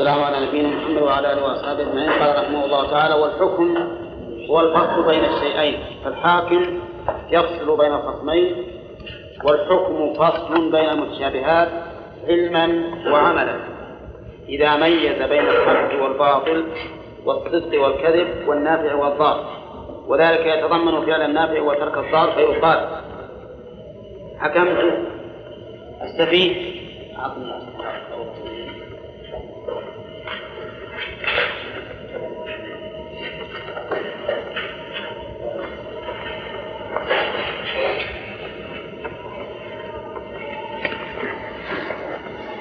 والسلام على نبينا محمد وعلى آله وأصحابه أجمعين. قال رحمه الله تعالى والحكم هو الفصل بين الشيئين فالحاكم يفصل بين الخصمين والحكم فصل بين المتشابهات علما وعملا. إذا ميز بين الحق والباطل والصدق والكذب والنافع والضار. وذلك يتضمن فعل النافع وترك الضار فيقال حكمت السفيه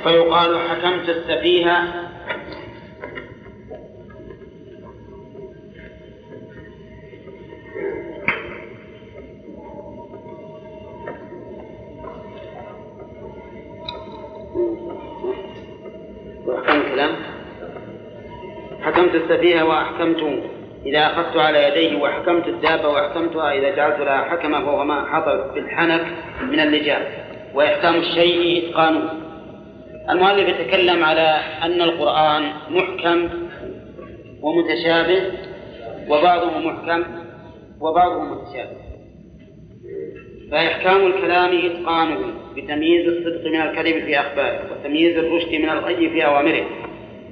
فيقال حكمت السفيه. حكمت السفيه وأحكمت إذا أخذت على يديه وحكمت الدابة وأحكمتها إذا جعلت لها حكما فهو ما حصل في الحنك من اللجام وإحكام الشيء إتقانه. المؤلف يتكلم على أن القرآن محكم ومتشابه وبعضه محكم وبعضه متشابه. فإحكام الكلام إتقانه بتمييز الصدق من الكذب في أخباره وتمييز الرشد من الغي في أوامره.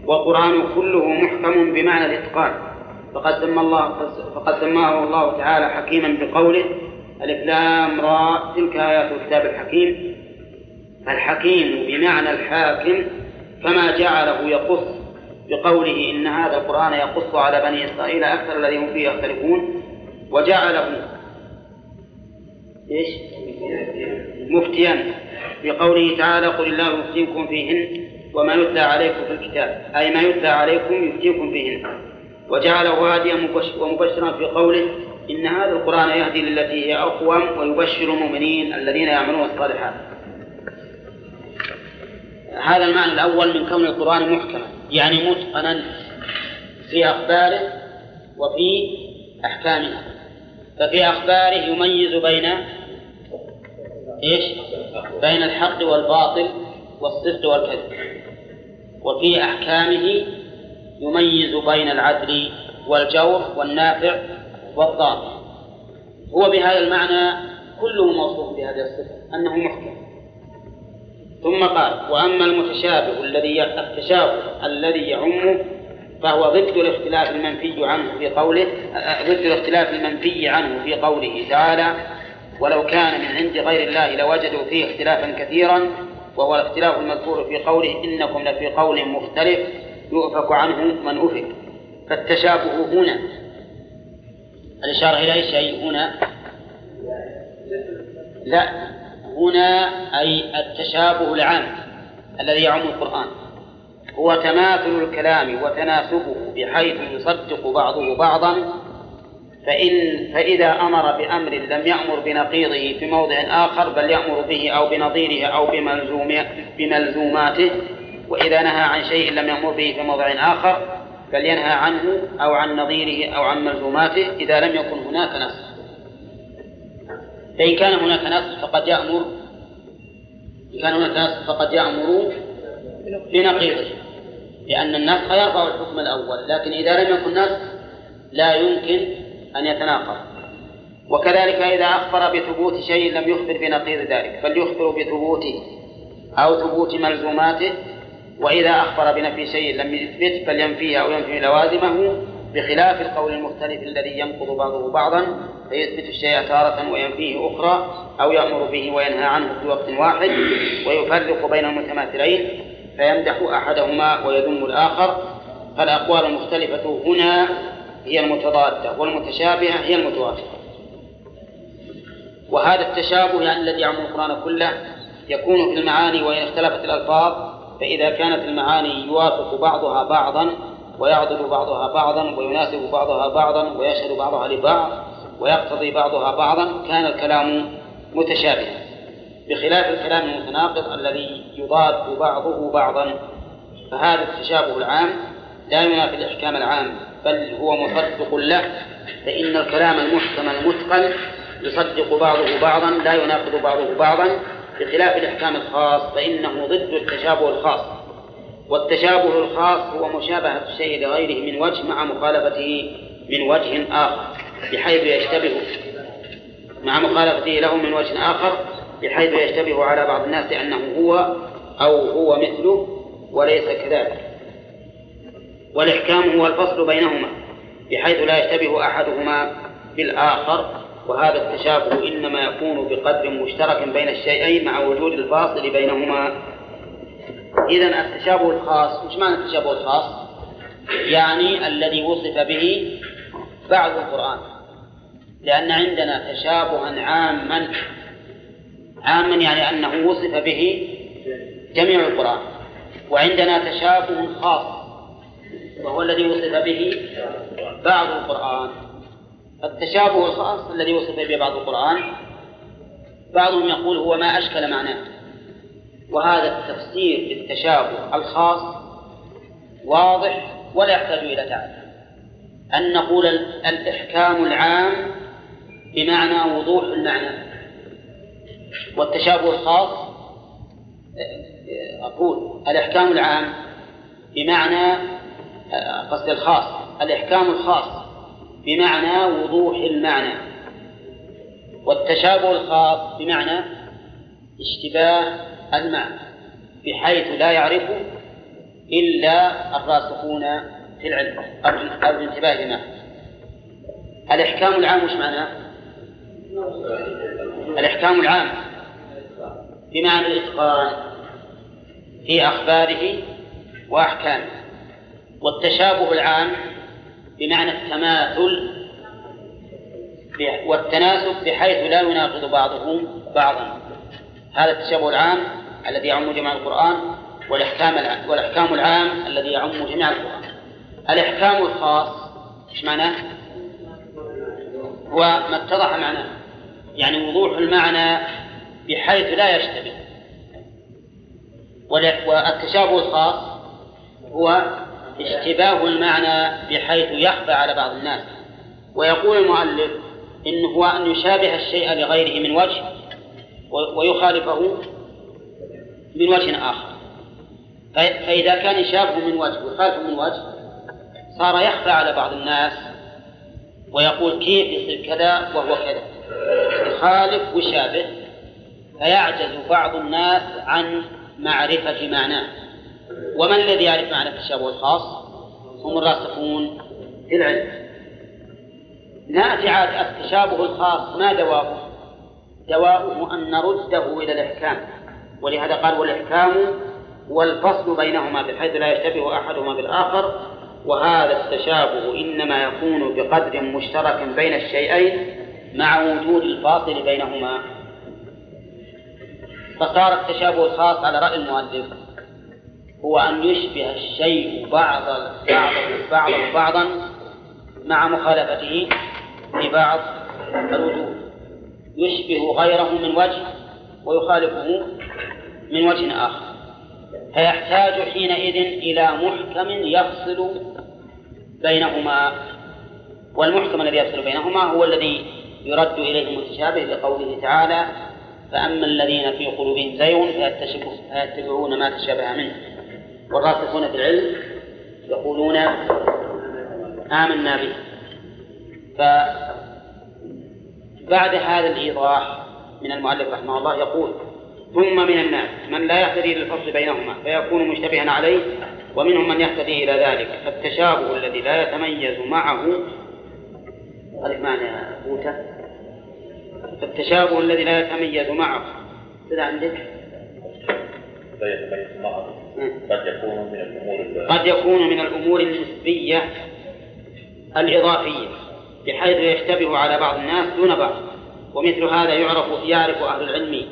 والقرآن كله محكم بمعنى الإتقان. فقد سمى الله فقد سماه الله تعالى حكيما بقوله ألف لام را تلك آيات الكتاب الحكيم. فالحكيم بمعنى الحاكم كما جعله يقص بقوله إن هذا القرآن يقص على بني إسرائيل أكثر الذي هم فيه يختلفون وجعله إيش؟ مفتيا بقوله تعالى قل الله يفتيكم فيهن وما يتلى عليكم في الكتاب أي ما يتلى عليكم يفتيكم فيهن وجعله هاديا ومبشرا في قوله إن هذا القرآن يهدي للتي هي أقوم ويبشر المؤمنين الذين يعملون الصالحات هذا المعنى الأول من كون القرآن محكما. يعني متقنا في أخباره وفي أحكامه. ففي أخباره يميز بين إيش؟ بين الحق والباطل والصدق والكذب. وفي أحكامه يميز بين العدل والجور والنافع والضار. هو بهذا المعنى كله موصوف بهذه الصفة أنه محكم. ثم قال وأما المتشابه الذي التشابه الذي يعمه فهو ضد الاختلاف المنفي عنه في قوله ضد الاختلاف المنفي عنه في قوله تعالى ولو كان من عند غير الله لوجدوا فيه اختلافا كثيرا وهو الاختلاف المذكور في قوله إنكم لفي قول مختلف يؤفك عنه من أفك فالتشابه هنا الإشارة إلى أي شيء هنا؟ لا. هنا أي التشابه العام الذي يعم القرآن. هو تماثل الكلام وتناسبه بحيث يصدق بعضه بعضا فإن فإذا أمر بأمر لم يأمر بنقيضه في موضع آخر بل يأمر به أو بنظيره أو بملزوم بملزوماته وإذا نهى عن شيء لم يأمر به في موضع آخر بل ينهى عنه أو عن نظيره أو عن ملزوماته إذا لم يكن هناك نص. فإن كان هناك نص فقد يأمر إن كان هناك نص فقد يأمر بنقيضه لأن النص يرفع الحكم الأول لكن إذا لم يكن نص لا يمكن أن يتناقض. وكذلك إذا أخبر بثبوت شيء لم يخبر بنقيض ذلك بل يخبر بثبوته أو ثبوت ملزوماته وإذا أخبر بنفي شيء لم يثبت بل ينفيه أو ينفي لوازمه بخلاف القول المختلف الذي ينقض بعضه بعضا فيثبت الشيء تارة وينفيه أخرى أو يأمر به وينهى عنه في وقت واحد ويفرق بين المتماثلين فيمدح أحدهما ويذم الآخر. فالأقوال المختلفة هنا هي المتضادة والمتشابهة هي المتوافقة. وهذا التشابه يعني الذي يعم القرآن كله يكون في المعاني وإن اختلفت الألفاظ فإذا كانت المعاني يوافق بعضها بعضا ويعضد بعضها بعضا ويناسب بعضها بعضا ويشهد بعضها لبعض ويقتضي بعضها بعضا. كان الكلام متشابها. بخلاف الكلام المتناقض الذي يضاد بعضه بعضا فهذا التشابه العام. لا ينافي الإحكام العام بل هو مصدق له فإن الكلام المحكم المتقن يصدق بعضه بعضا لا يناقض بعضه بعضا. بخلاف الإحكام الخاص فإنه ضد التشابه الخاص. والتشابه الخاص هو مشابهة الشيء لغيره من وجه مع مخالفته من وجه آخر بحيث يشتبه مع مخالفته له من وجه آخر بحيث يشتبه على بعض الناس أنه هو أو هو مثله وليس كذلك. والإحكام هو الفصل بينهما بحيث لا يشتبه أحدهما بالآخر وهذا التشابه إنما يكون بقدر مشترك بين الشيئين مع وجود الفاصل بينهما. إذا التشابه الخاص وش معنى التشابه الخاص؟ يعني الذي وصف به بعض القرآن. لأن عندنا تشابها عاما عاما يعني أنه وصف به جميع القرآن. وعندنا تشابه خاص وهو الذي وصف به بعض القرآن. التشابه الخاص الذي وصف به بعض القرآن بعضهم يقول هو ما أشكل معناه. وهذا التفسير للتشابه الخاص واضح ولا يحتاج إلى تعب أن نقول الإحكام العام بمعنى وضوح المعنى. والتشابه الخاص أقول الإحكام العام بمعنى قصد الخاص الإحكام الخاص بمعنى وضوح المعنى. والتشابه الخاص بمعنى اشتباه المعنى بحيث لا يعرفه إلا الراسخون في العلم أو الانتباه لما الإحكام العام وش معناه؟ الإحكام العام بمعنى الإتقان في أخباره وأحكامه والتشابه العام بمعنى التماثل والتناسب بحيث لا يناقض بعضه بعضا هذا التشابه العام الذي يعم جميع القرآن والإحكام والإحكام العام الذي يعم جميع القرآن. الإحكام الخاص إيش معناه؟ هو ما اتضح معناه. يعني وضوح المعنى بحيث لا يشتبه. والتشابه الخاص هو اشتباه المعنى بحيث يخفى على بعض الناس. ويقول المؤلف إنه هو أن يشابه الشيء لغيره من وجه ويخالفه من وجه آخر. فإذا كان يشابه من وجه ويخالفه من وجه صار يخفى على بعض الناس ويقول كيف يصير كذا وهو كذا. يخالف ويشابه فيعجز بعض الناس عن معرفة معناه. ومن الذي يعرف معنى التشابه الخاص هم الراسخون في العلم. عاد التشابه الخاص ما دواؤه دواؤه أن نرده إلى الإحكام. ولهذا قال والإحكام والفصل بينهما بحيث لا يشتبه أحدهما بالآخر وهذا التشابه إنما يكون بقدر مشترك بين الشيئين مع وجود الفاصل بينهما. فصار التشابه الخاص على رأي المؤلف هو أن يشبه الشيء بعض بعضه بعضا مع مخالفته في بعض الوجوه. يشبه غيره من وجه ويخالفه من وجه آخر. فيحتاج حينئذ إلى محكم يفصل بينهما والمحكم الذي يفصل بينهما هو الذي يرد إليه المتشابه لقوله تعالى فأما الذين في قلوبهم زيغ فيتبعون ما تشابه منه. والراسخون في العلم يقولون آمنا به. فبعد هذا الإيضاح من المؤلف رحمه الله يقول ثم من الناس من لا يهتدي للفصل بينهما فيكون مشتبها عليه ومنهم من يهتدي إلى ذلك فالتشابه الذي لا يتميز معه هذه معنى بوتة. فالتشابه الذي لا يتميز معه كذا عندك؟ لا يتميز معه قد يكون من الأمور قد يكون من الأمور النسبية الإضافية. بحيث يشتبه على بعض الناس دون بعض. ومثل هذا يعرف يعرف أهل العلم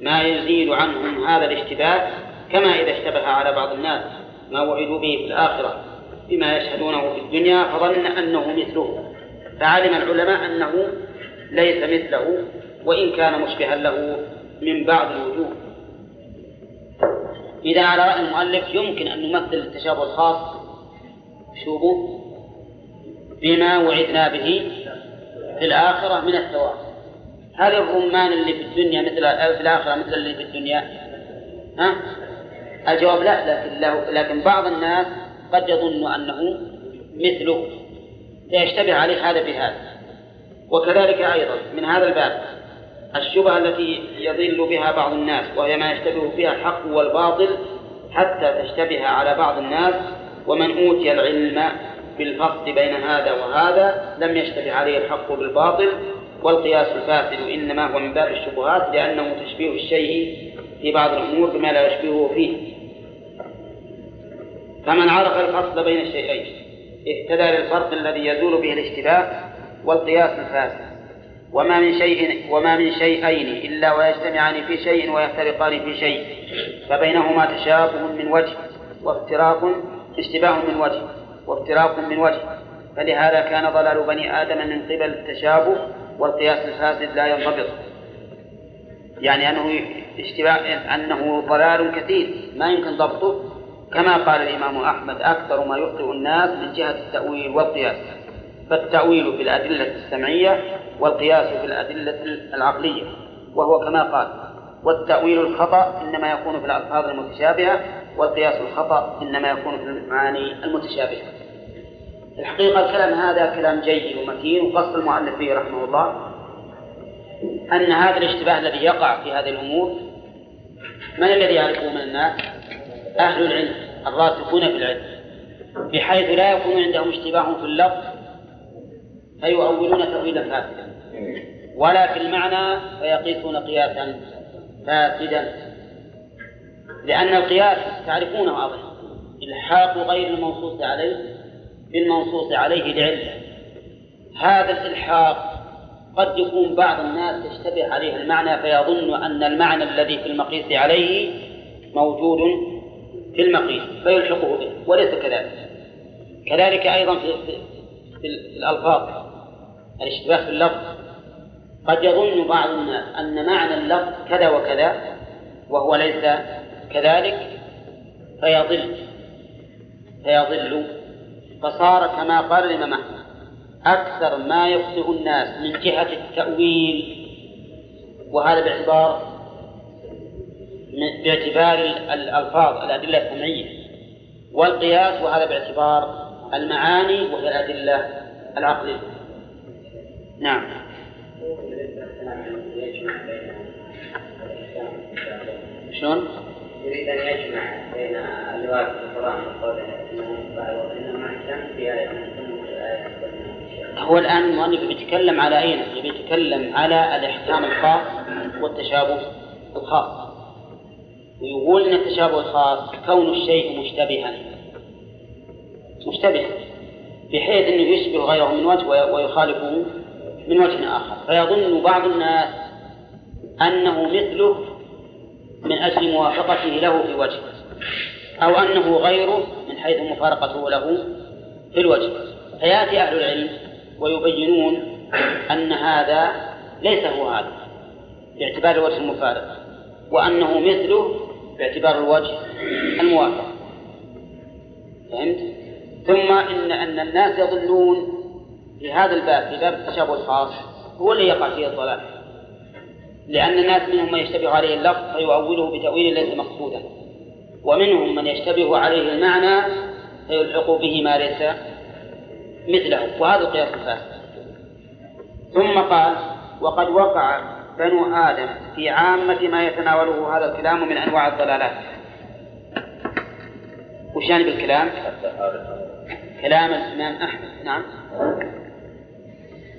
ما يزيل عنهم هذا الاشتباه كما إذا اشتبه على بعض الناس ما وعدوا به في الآخرة. بما يشهدونه في الدنيا فظن أنه مثله. فعلم العلماء أنه ليس مثله وإن كان مشبها له من بعض الوجوه. إذا على رأي المؤلف يمكن أن نمثل التشابه الخاص. شوفوا. بما وعدنا به في الآخرة من الثواب. هل الرمان اللي في الدنيا مثل في الآخرة مثل اللي في الدنيا. ها؟ الجواب لا لكن له لكن بعض الناس قد يظن أنه مثله. فيشتبه عليه هذا بهذا. وكذلك أيضا من هذا الباب الشبهة التي يضل بها بعض الناس وهي ما يشتبه فيها الحق والباطل حتى تشتبه على بعض الناس ومن أوتي العلم بالفصل بين هذا وهذا لم يشتبه عليه الحق بالباطل والقياس الفاسد إنما هو من باب الشبهات لأنه تشبيه الشيء في بعض الأمور بما لا يشبهه فيه. فمن عرف الفصل بين الشيئين اهتدى للفرق الذي يزول به الاشتباه والقياس الفاسد. وما من شيء وما من شيئين إلا ويجتمعان في شيء ويفترقان في شيء فبينهما تشابه من وجه وافتراق اشتباه من وجه. وافتراق من وجه. فلهذا كان ضلال بني آدم من قبل التشابه والقياس الفاسد لا ينضبط. يعني أنه اشتباه أنه ضلال كثير ما يمكن ضبطه. كما قال الإمام أحمد أكثر ما يخطئ الناس من جهة التأويل والقياس. فالتأويل في الأدلة السمعية والقياس في الأدلة العقلية وهو كما قال والتأويل الخطأ إنما يكون في الألفاظ المتشابهة والقياس الخطأ إنما يكون في المعاني المتشابهة. الحقيقة الكلام هذا كلام جيد ومتين وقصد المؤلف فيه رحمه الله أن هذا الاشتباه الذي يقع في هذه الأمور من الذي يعرفه من الناس؟ أهل العلم الراسخون في العلم. بحيث لا يكون عندهم اشتباه في اللفظ فيؤولون تأويلا فاسدا. ولا في المعنى فيقيسون قياسا فاسدا. لأن القياس تعرفونه أظن إلحاق غير المنصوص عليه بالمنصوص عليه لعلة هذا الإلحاق قد يكون بعض الناس يشتبه عليه المعنى فيظن أن المعنى الذي في المقيس عليه موجود في المقيس فيلحقه به وليس كذلك. كذلك أيضا في, في, الألفاظ الاشتباه في اللفظ. قد يظن بعض الناس أن معنى اللفظ كذا وكذا وهو ليس كذلك فيضل فيضل فصار كما قال الإمام أحمد أكثر ما يخطئ الناس من جهة التأويل وهذا باعتبار باعتبار الألفاظ الأدلة السمعية. والقياس وهذا باعتبار المعاني وهي الأدلة العقلية. نعم. شلون؟ يريد أن يجمع بين الواقع القرآن وقوله هو الآن المؤلف بيتكلم على أين؟ بيتكلم على الإحكام الخاص والتشابه الخاص. ويقول أن التشابه الخاص كون الشيء مشتبها. مشتبها. بحيث أنه يشبه غيره من وجه ويخالفه من وجه آخر. فيظن بعض الناس أنه مثله من أجل موافقته له في وجه أو أنه غيره من حيث مفارقته له في الوجه. فيأتي أهل العلم ويبينون أن هذا ليس هو هذا باعتبار الوجه المفارق وأنه مثله باعتبار الوجه الموافق فهمت؟ ثم إن أن الناس يظنون في هذا الباب في باب التشابه الخاص هو اللي يقع فيه الضلال. لأن الناس منهم من يشتبه عليه اللفظ فيؤوله بتأويل ليس مقصودا. ومنهم من يشتبه عليه المعنى فيلحق به ما ليس مثله. وهذا القياس الفاسد ثم قال وقد وقع بنو آدم في عامة ما يتناوله هذا الكلام من أنواع الضلالات. وش يعني بالكلام؟ كلام الإمام أحمد. نعم.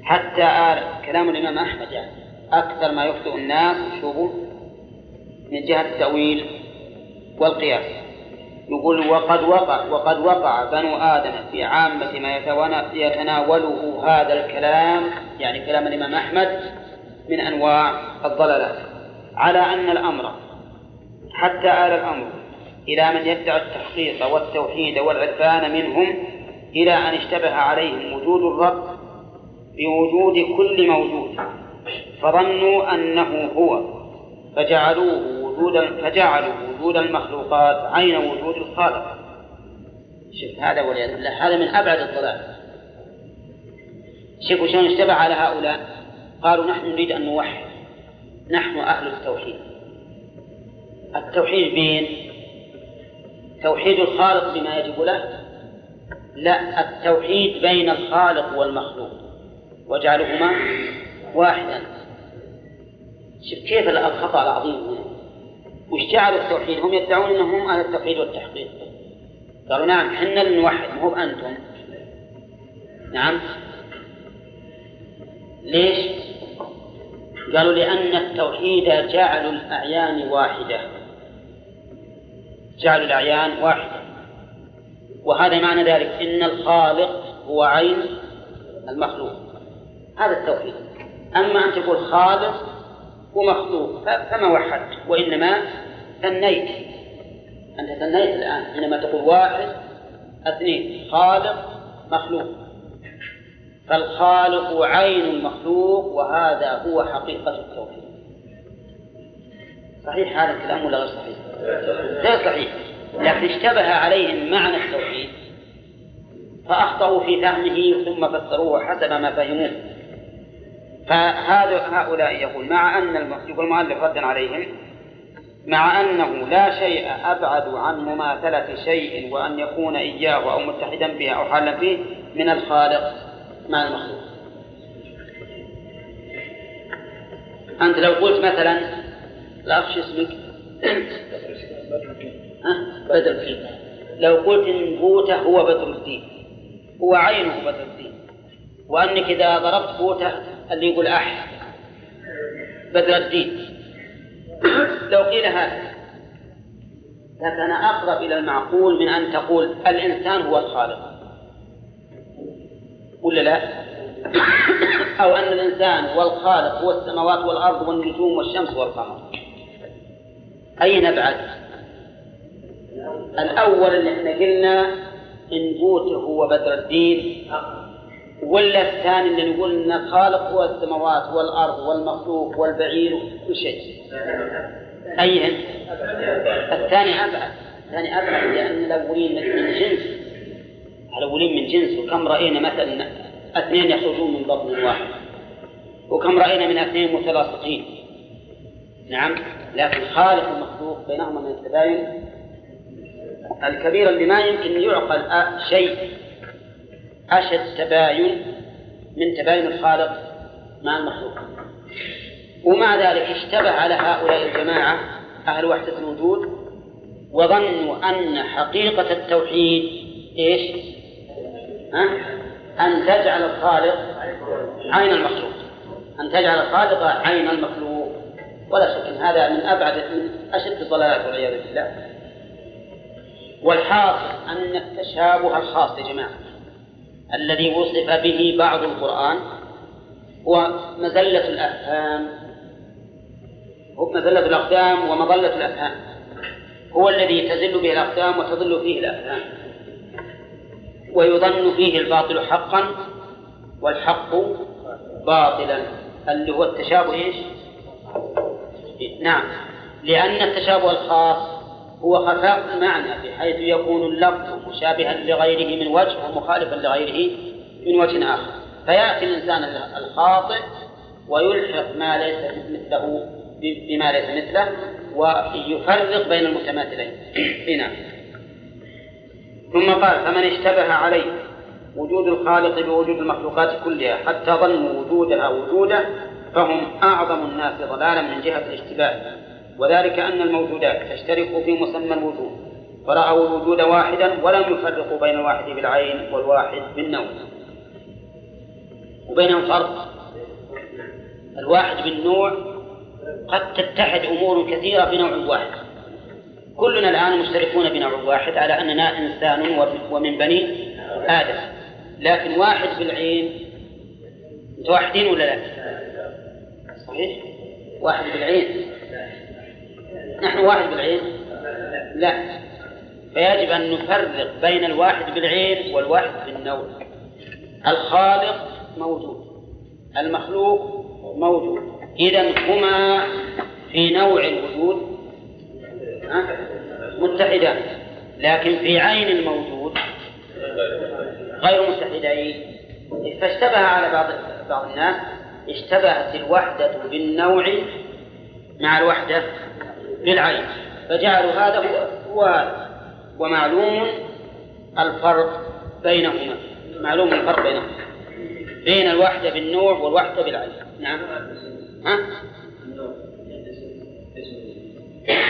حتى آل كلام الإمام أحمد يعني. أكثر ما يخطئ الناس شوفوا من جهة التأويل والقياس. يقول وقد وقع وقد وقع بنو آدم في عامة ما يتناوله هذا الكلام يعني كلام الإمام أحمد من أنواع الضلالات. على أن الأمر حتى آل الأمر إلى من يدعي التحقيق والتوحيد والعرفان منهم إلى أن اشتبه عليهم وجود الرب بوجود كل موجود. فظنوا أنه هو. فجعلوه وجود فجعلوا وجود المخلوقات عين وجود الخالق. شوف هذا والعياذ بالله هذا من أبعد الضلال. شوفوا شلون اشتبه على هؤلاء. قالوا نحن نريد أن نوحد. نحن أهل التوحيد. التوحيد بين توحيد الخالق بما يجب له؟ لا التوحيد بين الخالق والمخلوق. وجعلهما واحدا شوف كيف الخطأ العظيم هنا. وش جعلوا التوحيد؟ هم يدعون إنهم أهل التوحيد والتحقيق. قالوا نعم حنا اللي نوحد مو بانتم نعم. ليش؟ قالوا لأن التوحيد جعل الأعيان واحدة. جعل الأعيان واحدة. وهذا معنى ذلك إن الخالق هو عين المخلوق. هذا التوحيد. أما أن تقول خالق ومخلوق فما وحدت وإنما ثنيت. أنت ثنيت الآن حينما تقول واحد اثنين خالق مخلوق. فالخالق عين المخلوق وهذا هو حقيقة التوحيد. صحيح هذا الكلام ولا غير صحيح؟ غير صحيح. لكن اشتبه عليهم معنى التوحيد فأخطأوا في فهمه ثم فسروه حسب ما فهموه. فهذا هؤلاء يقول مع أن يقول المؤلف ردا عليهم مع أنه لا شيء أبعد عن مماثلة شيء وأن يكون إياه أو متحدا به أو حالا فيه من الخالق مع المخلوق. أنت لو قلت مثلا لا شو اسمك؟ بدر الدين. لو قلت إن بوته هو بدر الدين. هو عينه بدر الدين. وأنك إذا ضربت بوته اللي يقول أح بدر الدين لو قيل هذا لكان أقرب إلى المعقول من أن تقول الإنسان هو الخالق ولا لا؟ أو أن الإنسان هو الخالق هو السماوات والأرض والنجوم والشمس والقمر أين نبعد؟ الأول اللي إحنا قلنا إن بوته هو بدر الدين ولا الثاني اللي نقول ان الخالق هو السماوات والأرض والمخلوق والبعير وكل شيء. اي الثاني أبعد. الثاني أبعد لأن الاولين من جنس. الاولين من جنس. وكم رأينا مثلا اثنين يخرجون من بطن واحد. وكم رأينا من اثنين متلاصقين. نعم. لكن خالق المخلوق بينهما من التباين الكبير اللي ما يمكن يعقل شيء أشد تباين من تباين الخالق مع المخلوق ومع ذلك اشتبه على هؤلاء الجماعة أهل وحدة الوجود وظنوا أن حقيقة التوحيد إيش؟ ها؟ أن تجعل الخالق عين المخلوق أن تجعل الخالق عين المخلوق ولا شك أن هذا من أبعد من أشد الضلالات والعياذ بالله والحاصل أن التشابه الخاص يا جماعة الذي وصف به بعض القرآن هو مزلة الأفهام. هو مزلة الأقدام ومظلة الأفهام. هو الذي تزل به الأقدام وتضل فيه الأفهام. ويظن فيه الباطل حقا والحق باطلا. اللي هو التشابه إيش؟ نعم. لأن التشابه الخاص هو خفاء المعنى بحيث يكون اللفظ مشابها لغيره من وجه ومخالفا لغيره من وجه آخر. فيأتي الإنسان الخاطئ ويلحق ما ليس مثله بما ليس مثله ويفرق بين المتماثلين. هنا. ثم قال فمن اشتبه عليه وجود الخالق بوجود المخلوقات كلها حتى ظنوا وجودها وجوده فهم أعظم الناس ضلالا من جهة الاشتباه. وذلك أن الموجودات تشترك في مسمى الوجود فرأوا الوجود واحدا ولم يفرقوا بين الواحد بالعين والواحد بالنوع وبينهم فرق. الواحد بالنوع قد تتحد أمور كثيرة بنوع واحد. كلنا الآن مشتركون بنوع واحد على أننا إنسان ومن بني آدم. لكن واحد بالعين متوحدين ولا لا؟ صحيح؟ واحد بالعين. نحن واحد بالعين؟ لا. فيجب أن نفرق بين الواحد بالعين والواحد بالنوع الخالق موجود المخلوق موجود. إذا هما في نوع الوجود متحدان. لكن في عين الموجود غير متحدين. فاشتبه على بعض بعض الناس اشتبهت الوحدة بالنوع مع الوحدة. بالعين فجعلوا هذا هو هذا. ومعلوم الفرق بينهما. معلوم الفرق بينهما. بين الوحدة بالنوع والوحدة بالعين. نعم. ها؟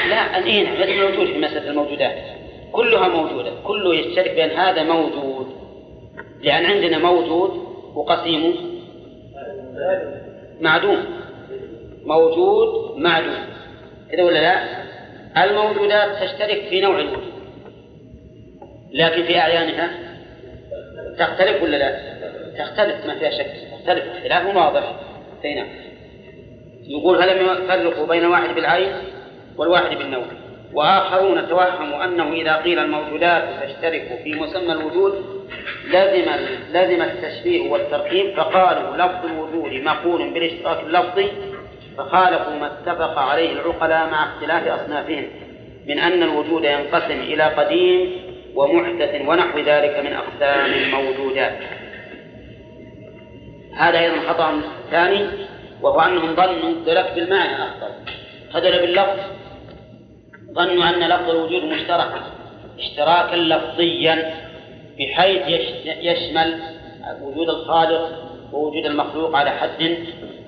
لا الإيه نعم اسم موجود في مسألة الموجودات. كلها موجودة. كله يشترك بأن هذا موجود. لأن عندنا موجود وقسيمه معدوم. موجود معدوم. كذا ولا لا؟ الموجودات تشترك في نوع الوجود لكن في أعيانها تختلف ولا لا؟ تختلف ما فيها شك تختلف اختلاف واضح نعم. يقول فلم يفرقوا بين الواحد بالعين والواحد بالنوع وآخرون توهموا أنه إذا قيل الموجودات تشترك في مسمى الوجود لزم لزم التشبيه والتركيب فقالوا لفظ الوجود مقول بالاشتراك اللفظي فخالفوا ما اتفق عليه العقلاء مع اختلاف أصنافهم من أن الوجود ينقسم إلى قديم ومحدث ونحو ذلك من أقسام الموجودات. هذا أيضا خطأ ثاني وهو أنهم ظنوا دلت بالمعنى أخطأ هذول باللفظ ظنوا أن لفظ الوجود مشتركا اشتراكا لفظيا بحيث يشمل وجود الخالق ووجود المخلوق على حد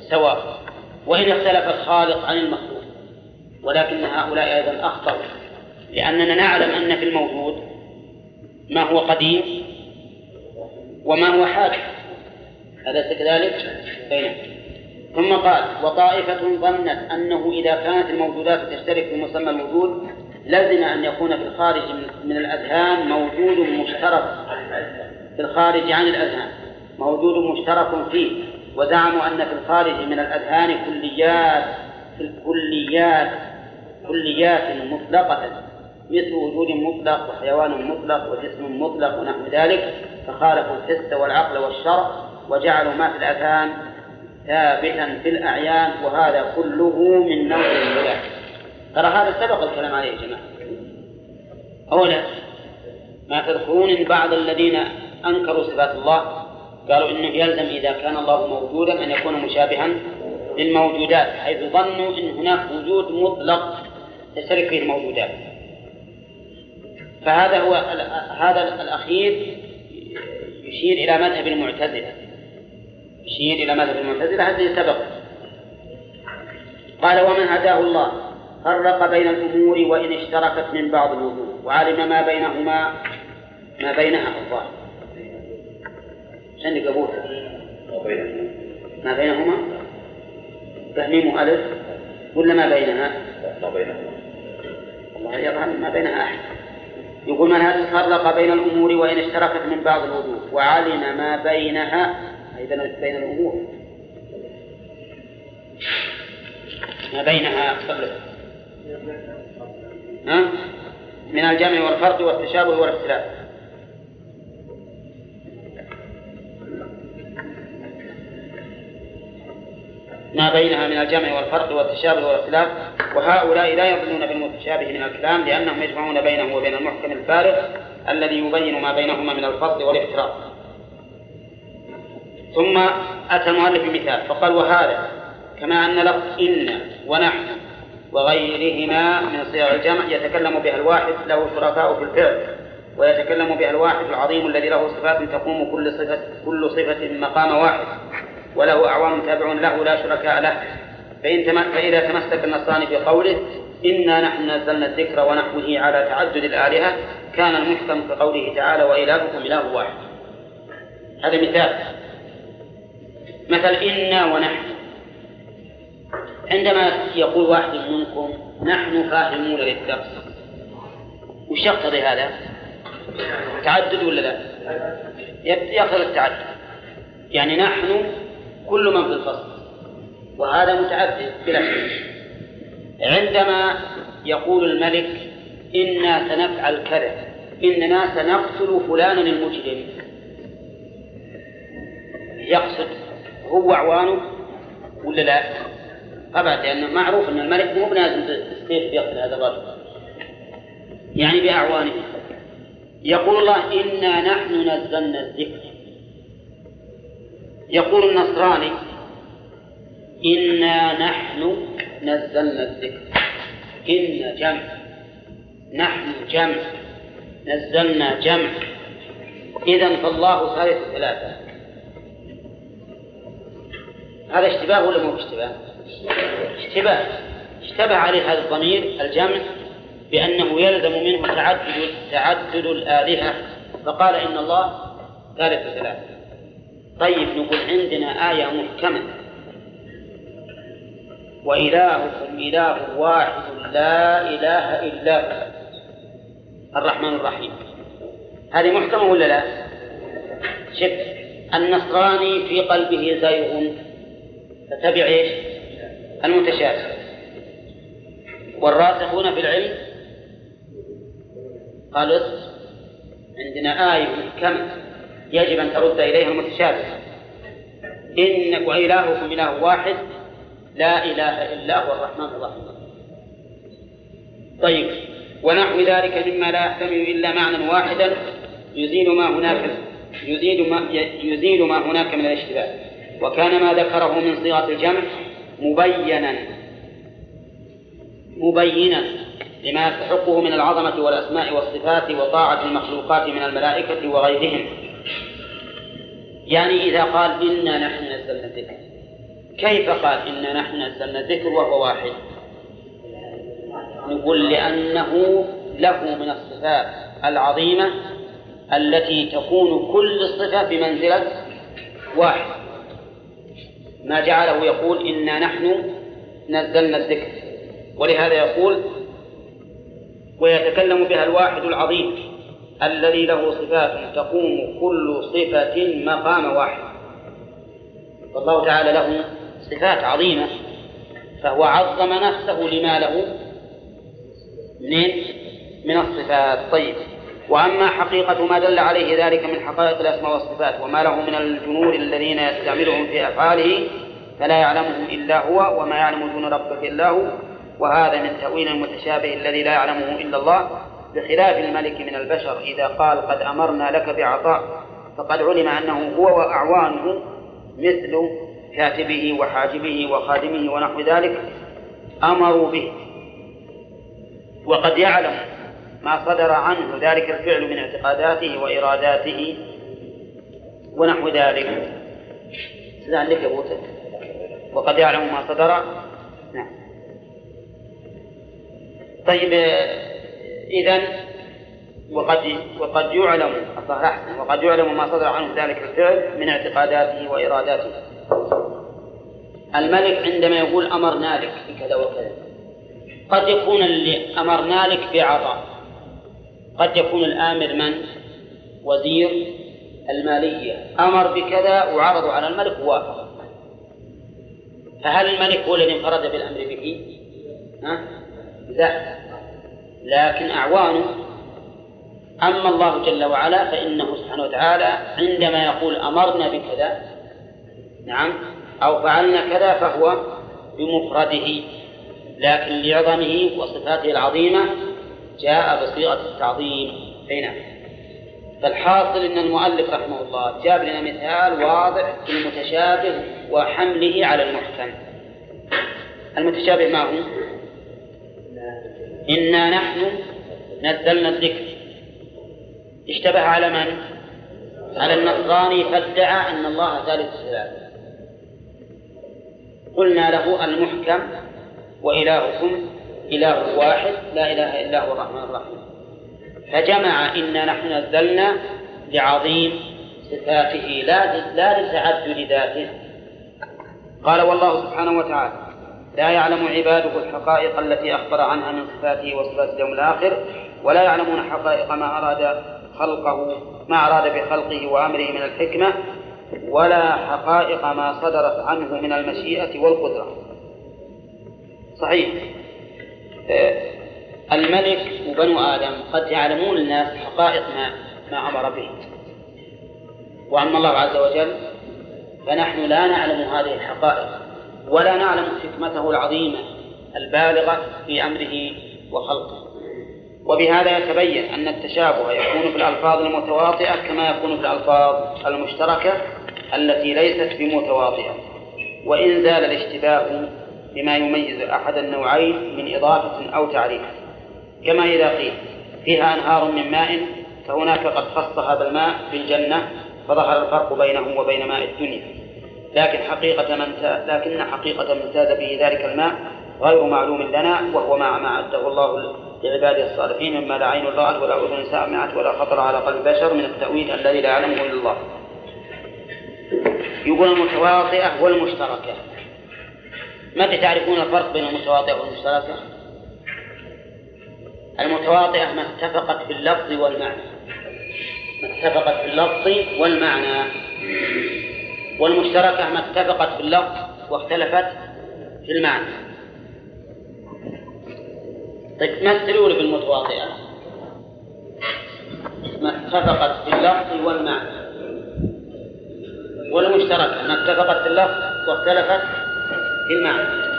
سواء. وإن اختلف الخالق عن المخلوق. ولكن هؤلاء أيضا أخطأوا لأننا نعلم أن في الموجود ما هو قديم وما هو حادث. أليس كذلك؟ أين ثم قال وطائفة ظنت أنه إذا كانت الموجودات تشترك في مسمى الوجود لزم أن يكون في الخارج من الأذهان موجود مشترك. في الخارج عن الأذهان موجود مشترك فيه. وزعموا أن في الخارج من الأذهان كليات في الكليات كليات مطلقة مثل وجود مطلق وحيوان مطلق وجسم مطلق ونحو ذلك فخالفوا الحس والعقل والشرع وجعلوا ما في الأذهان ثابتا في الأعيان وهذا كله من نوع الولاء ترى هذا سبق الكلام عليه يا جماعة. أولا ما تذكرون بعض الذين أنكروا صفات الله قالوا إنه يلزم إذا كان الله موجودا أن يكون مشابها للموجودات حيث ظنوا أن هناك وجود مطلق تشترك فيه الموجودات. فهذا هو هذا الأخير يشير إلى مذهب المعتزلة. يشير إلى مذهب المعتزلة الذي سبق. قال ومن هداه الله فرق بين الأمور وإن اشتركت من بعض الوجوه وعلم ما بينهما ما بينها الله عندك أبوه ما بينهما؟ تهميم ألف ولا ما بينها؟ ما بينهما. الله يظهر ما بينها أحد. يقول من هذا فرق بين الأمور وإن اشتركت من بعض الوجوه وعلم ما بينها. أي بين الأمور. ما بينها قبل. ها؟ من الجمع والفرق والتشابه والإختلاف. ما بينها من الجمع والفرق والتشابه والاختلاف وهؤلاء لا يظنون بالمتشابه من الكلام لأنهم يجمعون بينه وبين المحكم الفارغ الذي يبين ما بينهما من الفصل والافتراق ثم أتى المؤلف بمثال فقال وهذا كما أن لفظ إن ونحن وغيرهما من صيغ الجمع يتكلم بها الواحد له شركاء في الفعل ويتكلم بها الواحد العظيم الذي له صفات تقوم كل صفة كل صفة مقام واحد. وله أعوان تابعون له لا شركاء له. فإن تم... فإذا تمسك النصراني بقوله إنا نحن نزلنا الذكر ونحوه على تعدد الآلهة كان المحكم كقوله تعالى وإلهكم إله واحد. هذا مثال. مثل إنا ونحن. عندما يقول واحد منكم نحن فاهمون للدرس وش يقتضي هذا؟ تعدد ولا لا؟ يقتضي التعدد. يعني نحن كل من في الفصل. وهذا متعدد بلا شك. عندما يقول الملك إنا سنفعل كذا إننا سنقتل فلانا المجرم. يقصد هو أعوانه ولا لا؟ طبعا لأنه معروف أن الملك مو بنازل بالسيف يقتل هذا الرجل. يعني بأعوانه. يقول الله إنا نحن نزلنا الذكر. يقول النصراني إنا نحن نزلنا الذكر إن جمع نحن جمع نزلنا جمع. إذا فالله ثالث ثلاثة. هذا اشتباه ولا مو اشتباه؟ اشتباه. اشتبه عليه هذا الضمير الجمع بأنه يلزم منه تعدد تعدد الآلهة فقال إن الله ثالث ثلاثة. طيب نقول عندنا آية محكمة. وإلهكم إله واحد لا إله إلا هو. الرحمن الرحيم. هذه محكمة ولا لا؟ شف النصراني في قلبه زيغ فتبع إيش؟ المتشابه. والراسخون في العلم؟ قالوا عندنا آية محكمة. يجب أن ترد إليها المتشابه. إنك وإلهكم إله واحد لا إله إلا هو الرحمن الرحيم. طيب ونحو ذلك مما لا يحتمل إلا معنى واحدا يزيل ما هناك يزيل ما يزيل ما هناك من الاشتباه. وكان ما ذكره من صيغة الجمع مبينا مبينا لما يستحقه من العظمة والأسماء والصفات وطاعة المخلوقات من الملائكة وغيرهم. يعني إذا قال إنا نحن نزلنا الذكر كيف قال إنا نحن نزلنا الذكر وهو واحد؟ نقول لأنه له من الصفات العظيمة التي تكون كل صفة بمنزلة واحد. ما جعله يقول إنا نحن نزلنا الذكر. ولهذا يقول ويتكلم بها الواحد العظيم. الذي له صفات تقوم كل صفة مقام واحد. والله تعالى له صفات عظيمة فهو عظم نفسه لما له من من الصفات. طيب. وأما حقيقة ما دل عليه ذلك من حقائق الأسماء والصفات وما له من الجنود الذين يستعملهم في أفعاله فلا يعلمهم إلا هو وما يعلم دون ربك إلا هو. وهذا من تأويل المتشابه الذي لا يعلمه إلا الله. بخلاف الملك من البشر إذا قال قد أمرنا لك بعطاء فقد علم أنه هو وأعوانه مثل كاتبه وحاجبه وخادمه ونحو ذلك أمروا به. وقد يعلم ما صدر عنه ذلك الفعل من اعتقاداته وإراداته ونحو ذلك. لعلك يا وقد يعلم ما صدر. نعم. طيب إذا وقد وقد يعلم وقد يعلم ما صدر عنه ذلك الفعل من اعتقاداته وإراداته. الملك عندما يقول أمرنا لك بكذا وكذا قد يكون اللي أمرنا لك بعطاء. قد يكون الآمر من؟ وزير المالية. أمر بكذا وعرضوا على الملك ووافق فهل الملك هو الذي انفرد بالأمر به؟ ها؟ لا. لكن أعوانه. أما الله جل وعلا فإنه سبحانه وتعالى عندما يقول أمرنا بكذا نعم أو فعلنا كذا فهو بمفرده لكن لعظمه وصفاته العظيمة جاء بصيغة التعظيم. أي نعم. فالحاصل أن المؤلف رحمه الله جاب لنا مثال واضح في المتشابه وحمله على المحكم. المتشابه ما هو؟ إنا نحن نزلنا الذكر. اشتبه على من؟ على النصراني فادعى أن الله ثالث ثلاثة قلنا له المحكم وإلهكم إله واحد لا إله إلا هو الرحمن الرحيم. فجمع إنا نحن نزلنا لعظيم صفاته لا لا لتعدد ذاته قال والله سبحانه وتعالى لا يعلم عباده الحقائق التي أخبر عنها من صفاته وصفات اليوم الآخر ولا يعلمون حقائق ما أراد خلقه ما أراد بخلقه وأمره من الحكمة ولا حقائق ما صدرت عنه من المشيئة والقدرة. صحيح. آه، الملك وبنو آدم قد يعلمون الناس حقائق ما ما أمر به. وأما الله عز وجل فنحن لا نعلم هذه الحقائق. ولا نعلم حكمته العظيمة البالغة في أمره وخلقه. وبهذا يتبين أن التشابه يكون في الألفاظ المتواطئة كما يكون في الألفاظ المشتركة التي ليست بمتواطئة. وإن زال الاشتباه بما يميز أحد النوعين من إضافة أو تعريف. كما إذا قيل فيها أنهار من ماء فهناك قد خص هذا الماء في الجنة فظهر الفرق بينه وبين ماء الدنيا. لكن حقيقة من لكن حقيقة من زاد به ذلك الماء غير معلوم لنا وهو مع ما أعده الله لعباده الصالحين مما لا عين رأت ولا أذن سمعت ولا خطر على قلب بشر من التأويل الذي لا يعلمه إلا الله. يقول المتواطئة والمشتركة. متى تعرفون الفرق بين المتواطئة والمشتركة؟ المتواطئة ما اتفقت في اللفظ والمعنى. ما اتفقت في اللفظ والمعنى. والمشتركة ما اتفقت في اللفظ واختلفت في المعنى. طيب مثلوا لي بالمتواطئة ما اتفقت في اللفظ والمعنى. والمشتركة ما اتفقت في اللفظ واختلفت في المعنى.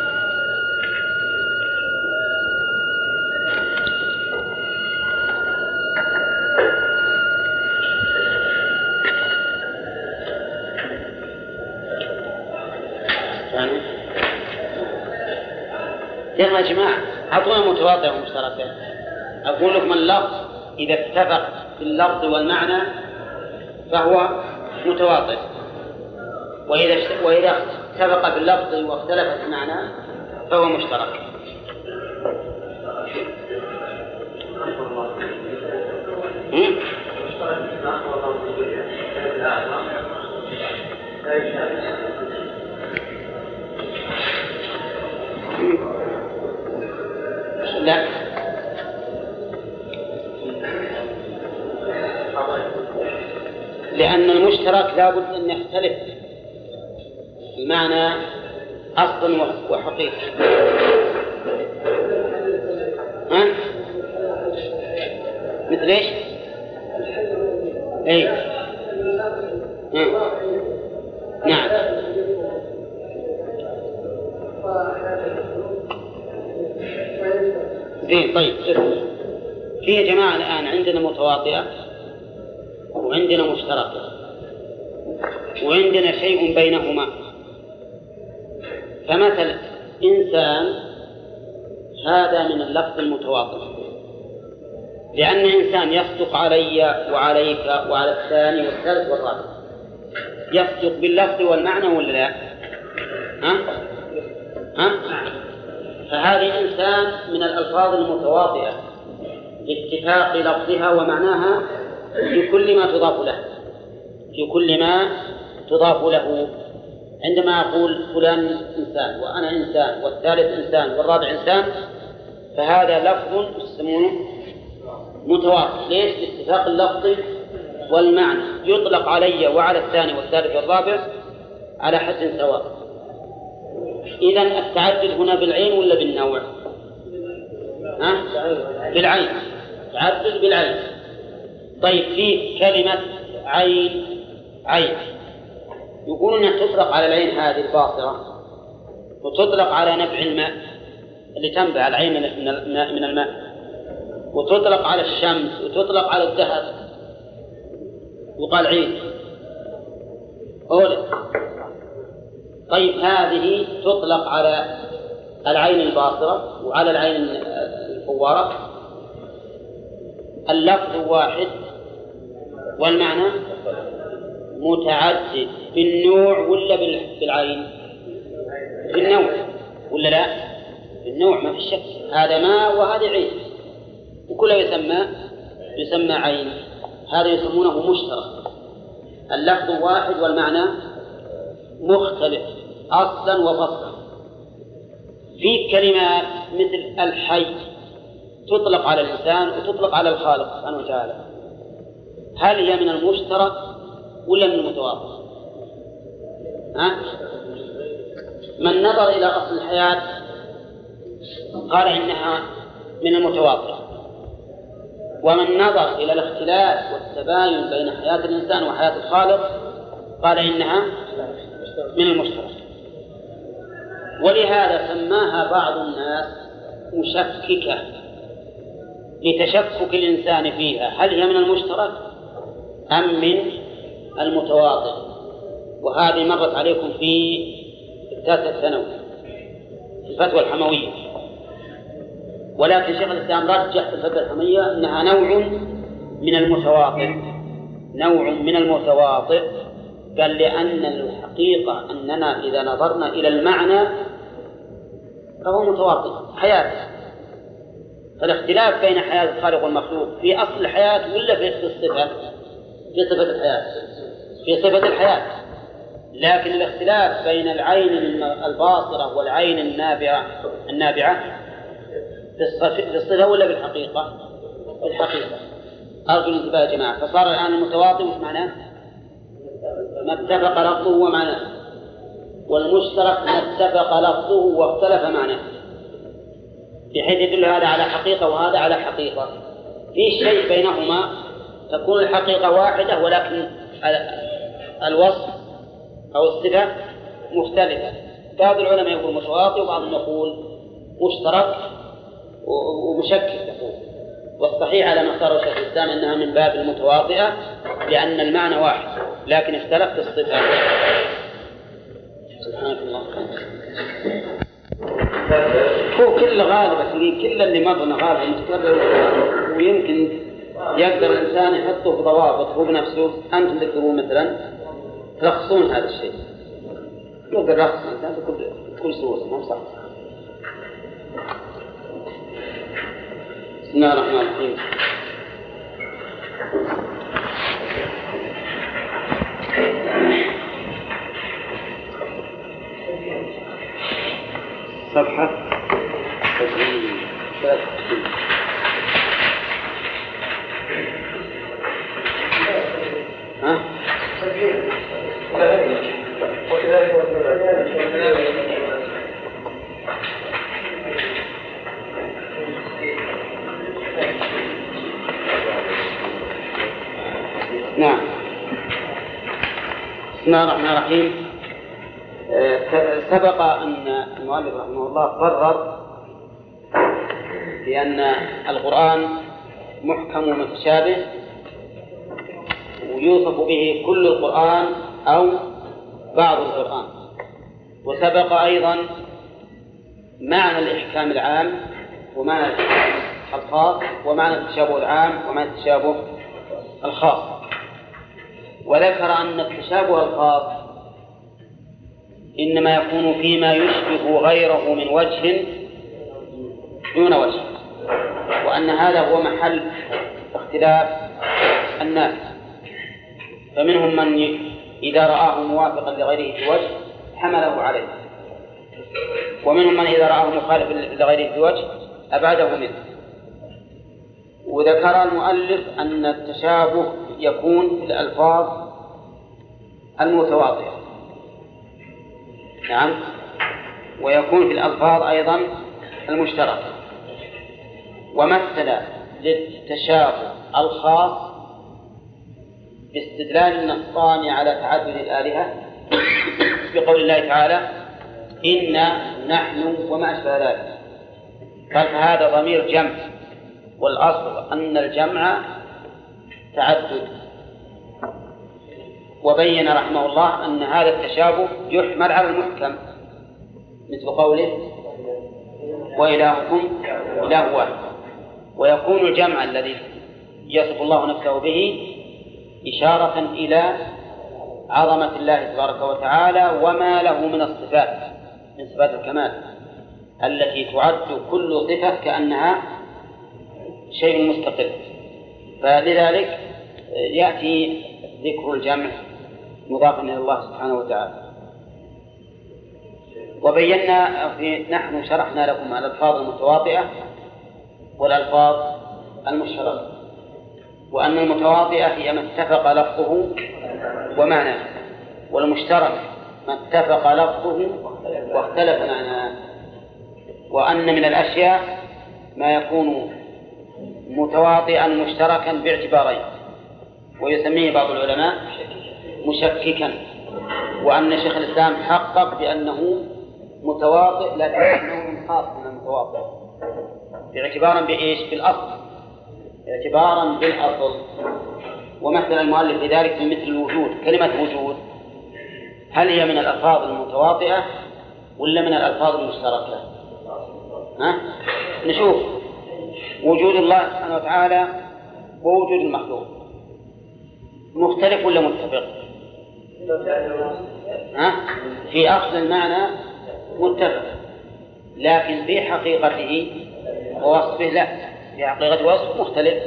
يا جماعة أعطونا متواطئ ومشتركة أقول لكم اللفظ إذا اتفق في اللفظ والمعنى فهو متواطئ وإذا وإذا اتفق في اللفظ واختلف في المعنى فهو مشترك. لا. لأن المشترك لابد أن يختلف المعنى أصلا وحقيقة. ها؟ مثل إيش؟ اي نعم. زين طيب في يا جماعة الآن عندنا متواطئة وعندنا مشتركة وعندنا شيء بينهما فمثل إنسان هذا من اللفظ المتواطئ لأن إنسان يصدق علي وعليك وعلى الثاني والثالث والرابع يصدق باللفظ والمعنى ولا لا؟ ها؟ ها؟ فهذه إنسان من الألفاظ المتواطئة باتفاق لفظها ومعناها في كل ما تضاف له في كل ما تضاف له. عندما أقول فلان إنسان وأنا إنسان والثالث إنسان والرابع إنسان فهذا لفظ يسمونه متواطئ ليش؟ باتفاق اللفظ والمعنى. يطلق علي وعلى الثاني والثالث والرابع على حد سواء. إذا التعدد هنا بالعين ولا بالنوع؟ ها؟ بالعين. تعدد بالعين. طيب في كلمة عين عين. يقول إنها تطلق على العين هذه الباصرة وتطلق على نبع الماء اللي تنبع العين من الماء من الماء. وتطلق على الشمس وتطلق على الذهب. يقال عين. أولى. طيب هذه تطلق على العين الباصرة وعلى العين الفوارة. اللفظ واحد والمعنى متعدد بالنوع ولا بالعين؟ بالنوع ولا لا؟ بالنوع ما في شك. هذا ماء وهذا عين. وكلها يسمى يسمى عين. هذا يسمونه مشترك. اللفظ واحد والمعنى مختلف. أصلا وفصلا في كلمات مثل الحي تطلق على الإنسان وتطلق على الخالق سبحانه وتعالى هل هي من المشترك ولا من المتواطئ؟ ها؟ من نظر إلى أصل الحياة قال إنها من المتواطئ ومن نظر إلى الاختلاف والتباين بين حياة الإنسان وحياة الخالق قال إنها من المشترك ولهذا سماها بعض الناس مشككة لتشكك الإنسان فيها. هل هي من المشترك أم من المتواطئ وهذه مرت عليكم في التاسع الثانوي في الفتوى الحموية. ولكن شيخ الإسلام رجح في الفترة الحمية أنها نوع من المتواطئ نوع من المتواطئ قال لأن الحقيقة أننا إذا نظرنا إلى المعنى فهو متواطئ حياة فالاختلاف بين حياة الخالق والمخلوق في أصل الحياة ولا في الصفة؟ في صفة الحياة في صفة الحياة لكن الاختلاف بين العين الباصرة والعين النابعة النابعة في الصفة ولا بالحقيقة؟ بالحقيقة أرجو الانتباه يا جماعة فصار الآن المتواطئ وش معناه؟ ما اتفق لفظه ومعناه والمشترك ما اتفق لفظه واختلف معناه. بحيث يدل هذا على حقيقة وهذا على حقيقة. في شيء بينهما تكون الحقيقة واحدة ولكن الوصف أو الصفة مختلفة. بعض العلماء يقول متواطئ وبعضهم يقول مشترك ومشكل يقول. والصحيح على ما اختاره شيخ الإسلام أنها من باب المتواطئة لأن المعنى واحد. لكن اختلف في الصفة سبحانك الله هو كل غالبة كل اللي مرنا غالبا متكرر ويمكن يقدر الإنسان يحطه في ضوابط هو بنفسه. أنتم تكتبون مثلا تلخصون هذا الشيء. الإنسان في كل كل سوره ما صح. بسم الله الرحمن الرحيم. صفحة؟ نعم. بسم الله الرحمن الرحيم. سبق أن المؤلف رحمه الله قرر بأن القرآن محكم ومتشابه ويوصف به كل القرآن أو بعض القرآن. وسبق أيضا معنى الإحكام العام ومعنى الإحكام الخاص ومعنى التشابه العام ومعنى التشابه الخاص. وذكر أن التشابه الخاص إنما يكون فيما يشبه غيره من وجه دون وجه وأن هذا هو محل اختلاف الناس. فمنهم من إذا رآه موافقا لغيره في وجه حمله عليه ومنهم من إذا رآه مخالفا لغيره في وجه أبعده منه. وذكر المؤلف أن التشابه يكون في الألفاظ المتواضعة. نعم. ويكون في الألفاظ أيضا المشتركة ومثل للتشابه الخاص باستدلال النصان على تعدد الآلهة. بقول الله تعالى إنا نحن وما أشبه ذلك. قال فهذا ضمير جمع؟ والأصل أن الجمع تعدد. وبين رحمه الله أن هذا التشابه يحمل على المحكم. مثل قوله وإلهكم إله واحد. ويكون الجمع الذي يصف الله نفسه به إشارة إلى عظمة الله تبارك وتعالى وما له من الصفات من صفات الكمال التي تعد كل صفة كأنها شيء مستقل. فلذلك يأتي ذكر الجمع. مضافا إلى الله سبحانه وتعالى. وبينا في نحن شرحنا لكم الألفاظ المتواطئة والألفاظ المشتركة وأن المتواطئة هي ما اتفق لفظه ومعناه والمشترك ما اتفق لفظه واختلف معناه وأن من الأشياء ما يكون متواطئا مشتركا باعتبارين ويسميه بعض العلماء مشككا وأن شيخ الإسلام حقق بأنه متواطئ لكنه خاص من المتواطئ باعتبارا بإيش؟ بالأصل اعتبارا بالأصل ومثل المؤلف لذلك بمثل الوجود كلمة وجود هل هي من الألفاظ المتواطئة ولا من الألفاظ المشتركة؟ ها؟ نشوف وجود الله سبحانه وتعالى ووجود المخلوق مختلف ولا متفق؟ ها؟ في أخذ المعنى متفق. لكن في حقيقته ووصفه لا. في حقيقة وصف مختلف.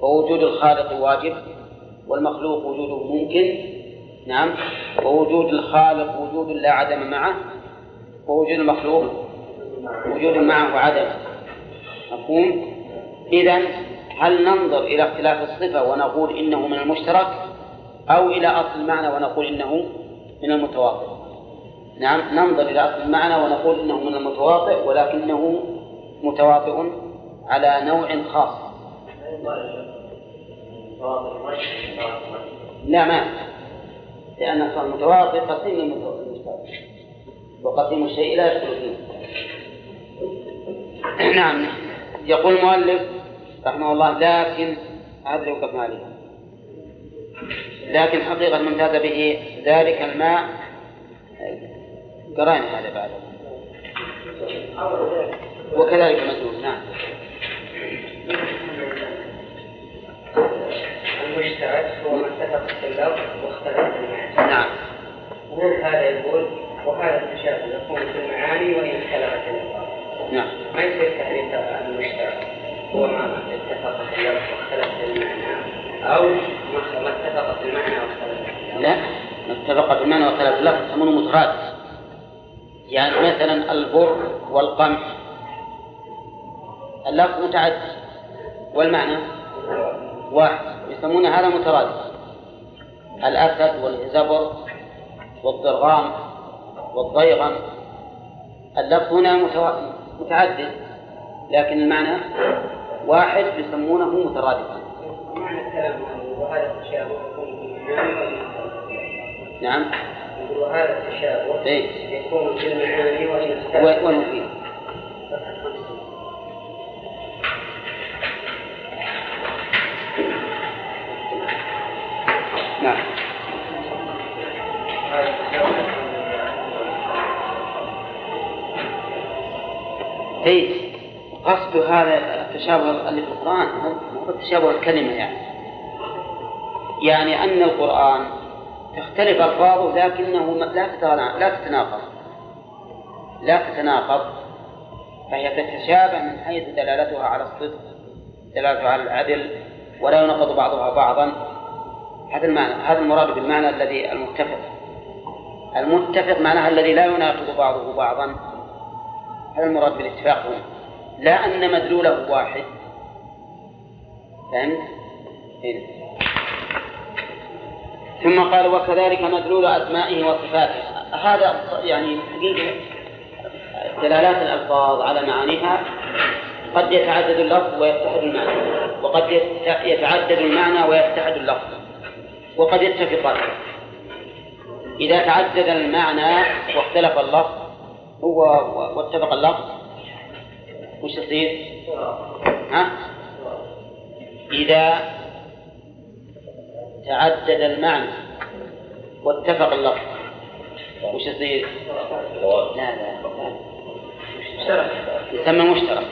ووجود الخالق واجب والمخلوق وجوده ممكن. نعم. ووجود الخالق وجود لا عدم معه ووجود المخلوق وجود معه وعدم مفهوم؟ إذا هل ننظر إلى اختلاف الصفة ونقول إنه من المشترك؟ أو إلى أصل المعنى ونقول إنه من المتواطئ نعم ننظر إلى أصل المعنى ونقول إنه من المتواطئ ولكنه متواطئ على نوع خاص. لا ما لأن أصل المتواطئ قسيم المشترك وقسيم الشيء لا يدخل فيه. نعم يقول المؤلف رحمه الله لكن هذا وقفنا عليه لكن حقيقة من امتاز به ذلك الماء قرأنا هذا بعد. وكذلك مجنون نعم. المشترك هو ما اتفق في اللفظ واختلف في المعنى نعم. ومن هذا يقول وهذا التشابه يكون في المعاني وإن اختلفت الألفاظ نعم. ما يصير تعريف المشترك هو ما اتفق في اللفظ واختلف في المعنى أو ما اتفق في المعنى واختلف لا ما في المعنى واختلف اللفظ يسمونه مترادف يعني مثلا البر والقمح. اللفظ متعدد. والمعنى؟ واحد. يسمون هذا مترادف الأسد والزبر والضرغام والضيغم. اللفظ هنا متعدد. لكن المعنى واحد يسمونه مترادفا. وهذا التشابه نعم. وهذا التشابه إيه؟ يكون في المعاني اختلف وين فيه؟ نعم. اي قصد هذا التشابه اللي في القرآن هو التشابه الكلمة يعني. يعني أن القرآن تختلف ألفاظه لكنه لا لا تتناقض. لا تتناقض. فهي تتشابه من حيث دلالتها على الصدق دلالتها على العدل ولا ينقض بعضها بعضا. هذا المعنى هذا المراد بالمعنى الذي المتفق. المتفق معناها الذي لا يناقض بعضه بعضا. هذا المراد بالاتفاق هنا. لا أن مدلوله واحد فهمت؟ هنا. ثم قال وكذلك مدلول أسمائه وصفاته هذا يعني حقيقة دلالات الألفاظ على معانيها قد يتعدد اللفظ ويتحد المعنى وقد يتعدد المعنى ويتحد اللفظ وقد يتفقان إذا تعدد المعنى واختلف اللفظ هو واتفق اللفظ وش يصير؟ ها؟ إذا تعدد المعنى واتفق اللفظ. وش يصير؟ لا لا لا. يسمى مشترك.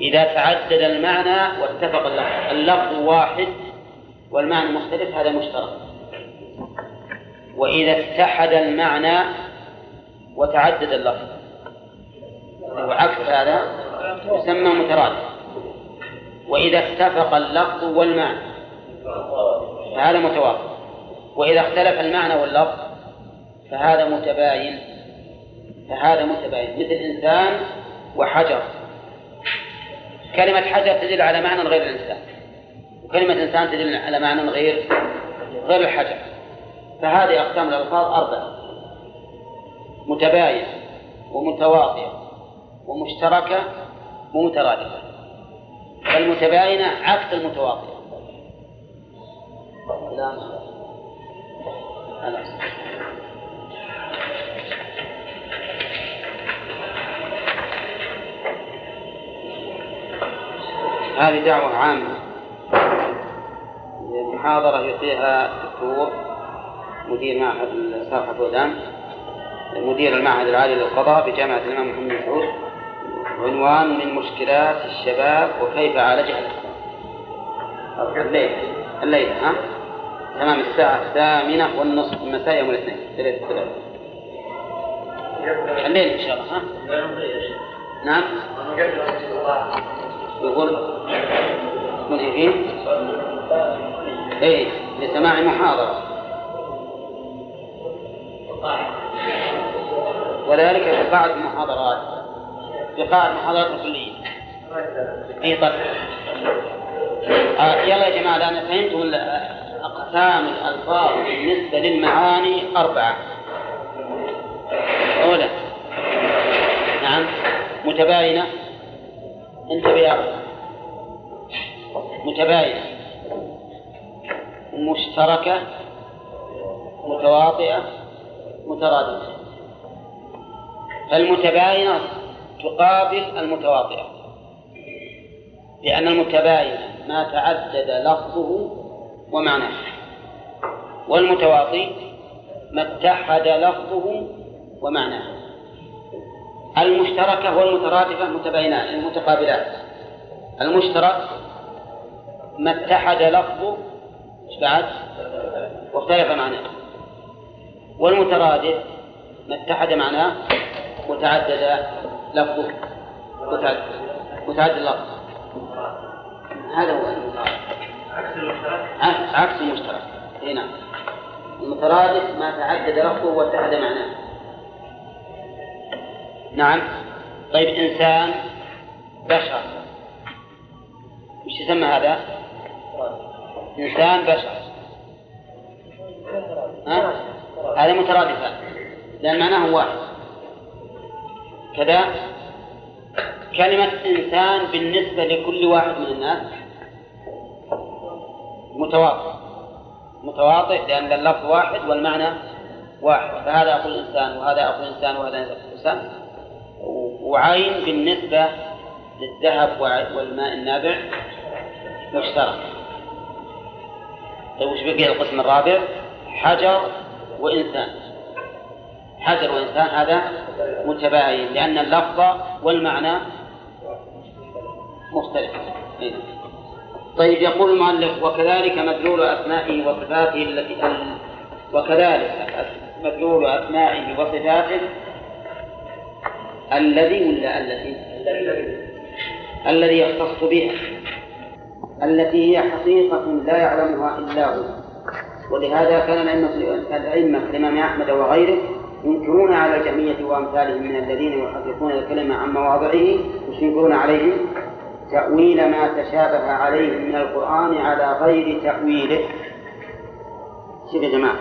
إذا تعدد المعنى واتفق اللفظ. اللفظ واحد والمعنى مختلف هذا مشترك. وإذا اتحد المعنى وتعدد اللفظ. وعكس هذا يسمى مترادف. وإذا اتفق اللفظ والمعنى فهذا متوافق. وإذا اختلف المعنى واللفظ فهذا متباين فهذا متباين. مثل إنسان وحجر. كلمة حجر تدل على معنى غير الإنسان. وكلمة إنسان تدل على معنى غير غير الحجر. فهذه أقسام الألفاظ أربعة. متباينة ومتواطئة ومشتركة ومترادفة. فالمتباينة عكس المتواطئة هذه دعوة عامة. محاضرة يلقيها الدكتور مدير معهد صالح فوزان مدير المعهد العالي للقضاء بجامعة الإمام محمد بن سعود عنوان من مشكلات الشباب وكيف عالجها الليل الليل ها؟ تمام الساعة الثامنة والنصف المساء يوم الاثنين ثلاثة ثلاثة الليل إن شاء الله ها؟ نعم. يقول من فيه إيه لسماع محاضرة. وذلك في بعض المحاضرات في قاعة المحاضرات الكلية أي طيب آه يلا يا جماعة الآن فهمتم أقسام الألفاظ بالنسبة للمعاني أربعة. أولا نعم متباينة. انتبه يا متباينة. مشتركة. متواطئة. مترادفة. فالمتباينة تقابل المتواطئة لأن المتباين ما تعدد لفظه ومعناه. والمتواطي ما اتحد لفظه ومعناه. المشتركة والمترادفة متباينان المتقابلات. المشترك ما اتحد لفظه بعد؟ واختلف معناه. والمترادف ما اتحد معناه وتعدد لفظه. وتعدد متعدد لفظه. هذا هو المترادف عكس المشترك؟ عكس المشترك. إي نعم. المترادف ما تعدد لفظه واتحد معناه. نعم. طيب إنسان بشر. وش يسمى هذا؟ إنسان بشر. ها؟ هذا مترادفان لأن معناه واحد. كذا كلمة إنسان بالنسبة لكل واحد من الناس متواطئ. متواطئ لأن اللفظ واحد والمعنى واحد. فهذا أقول إنسان وهذا أقول إنسان وهذا إنسان. وعين بالنسبة للذهب والماء النابع مشترك. طيب وش بقي القسم الرابع؟ حجر وإنسان. حجر وإنسان هذا متباين لأن اللفظ والمعنى مختلف. طيب يقول المؤلف وكذلك مدلول أسمائه وصفاته التي وكذلك مدلول أسمائه وصفاته الذي ولا التي الذي يختص بها التي هي حقيقة لا يعلمها إلا هو ولهذا كان الأئمة كالإمام أحمد وغيره ينكرون على الجمية وأمثالهم من الذين يحرفون الكلمة عن مواضعه يشركون عليهم. تأويل ما تشابه عليهم من القرآن على غير تأويله. شوف يا جماعة.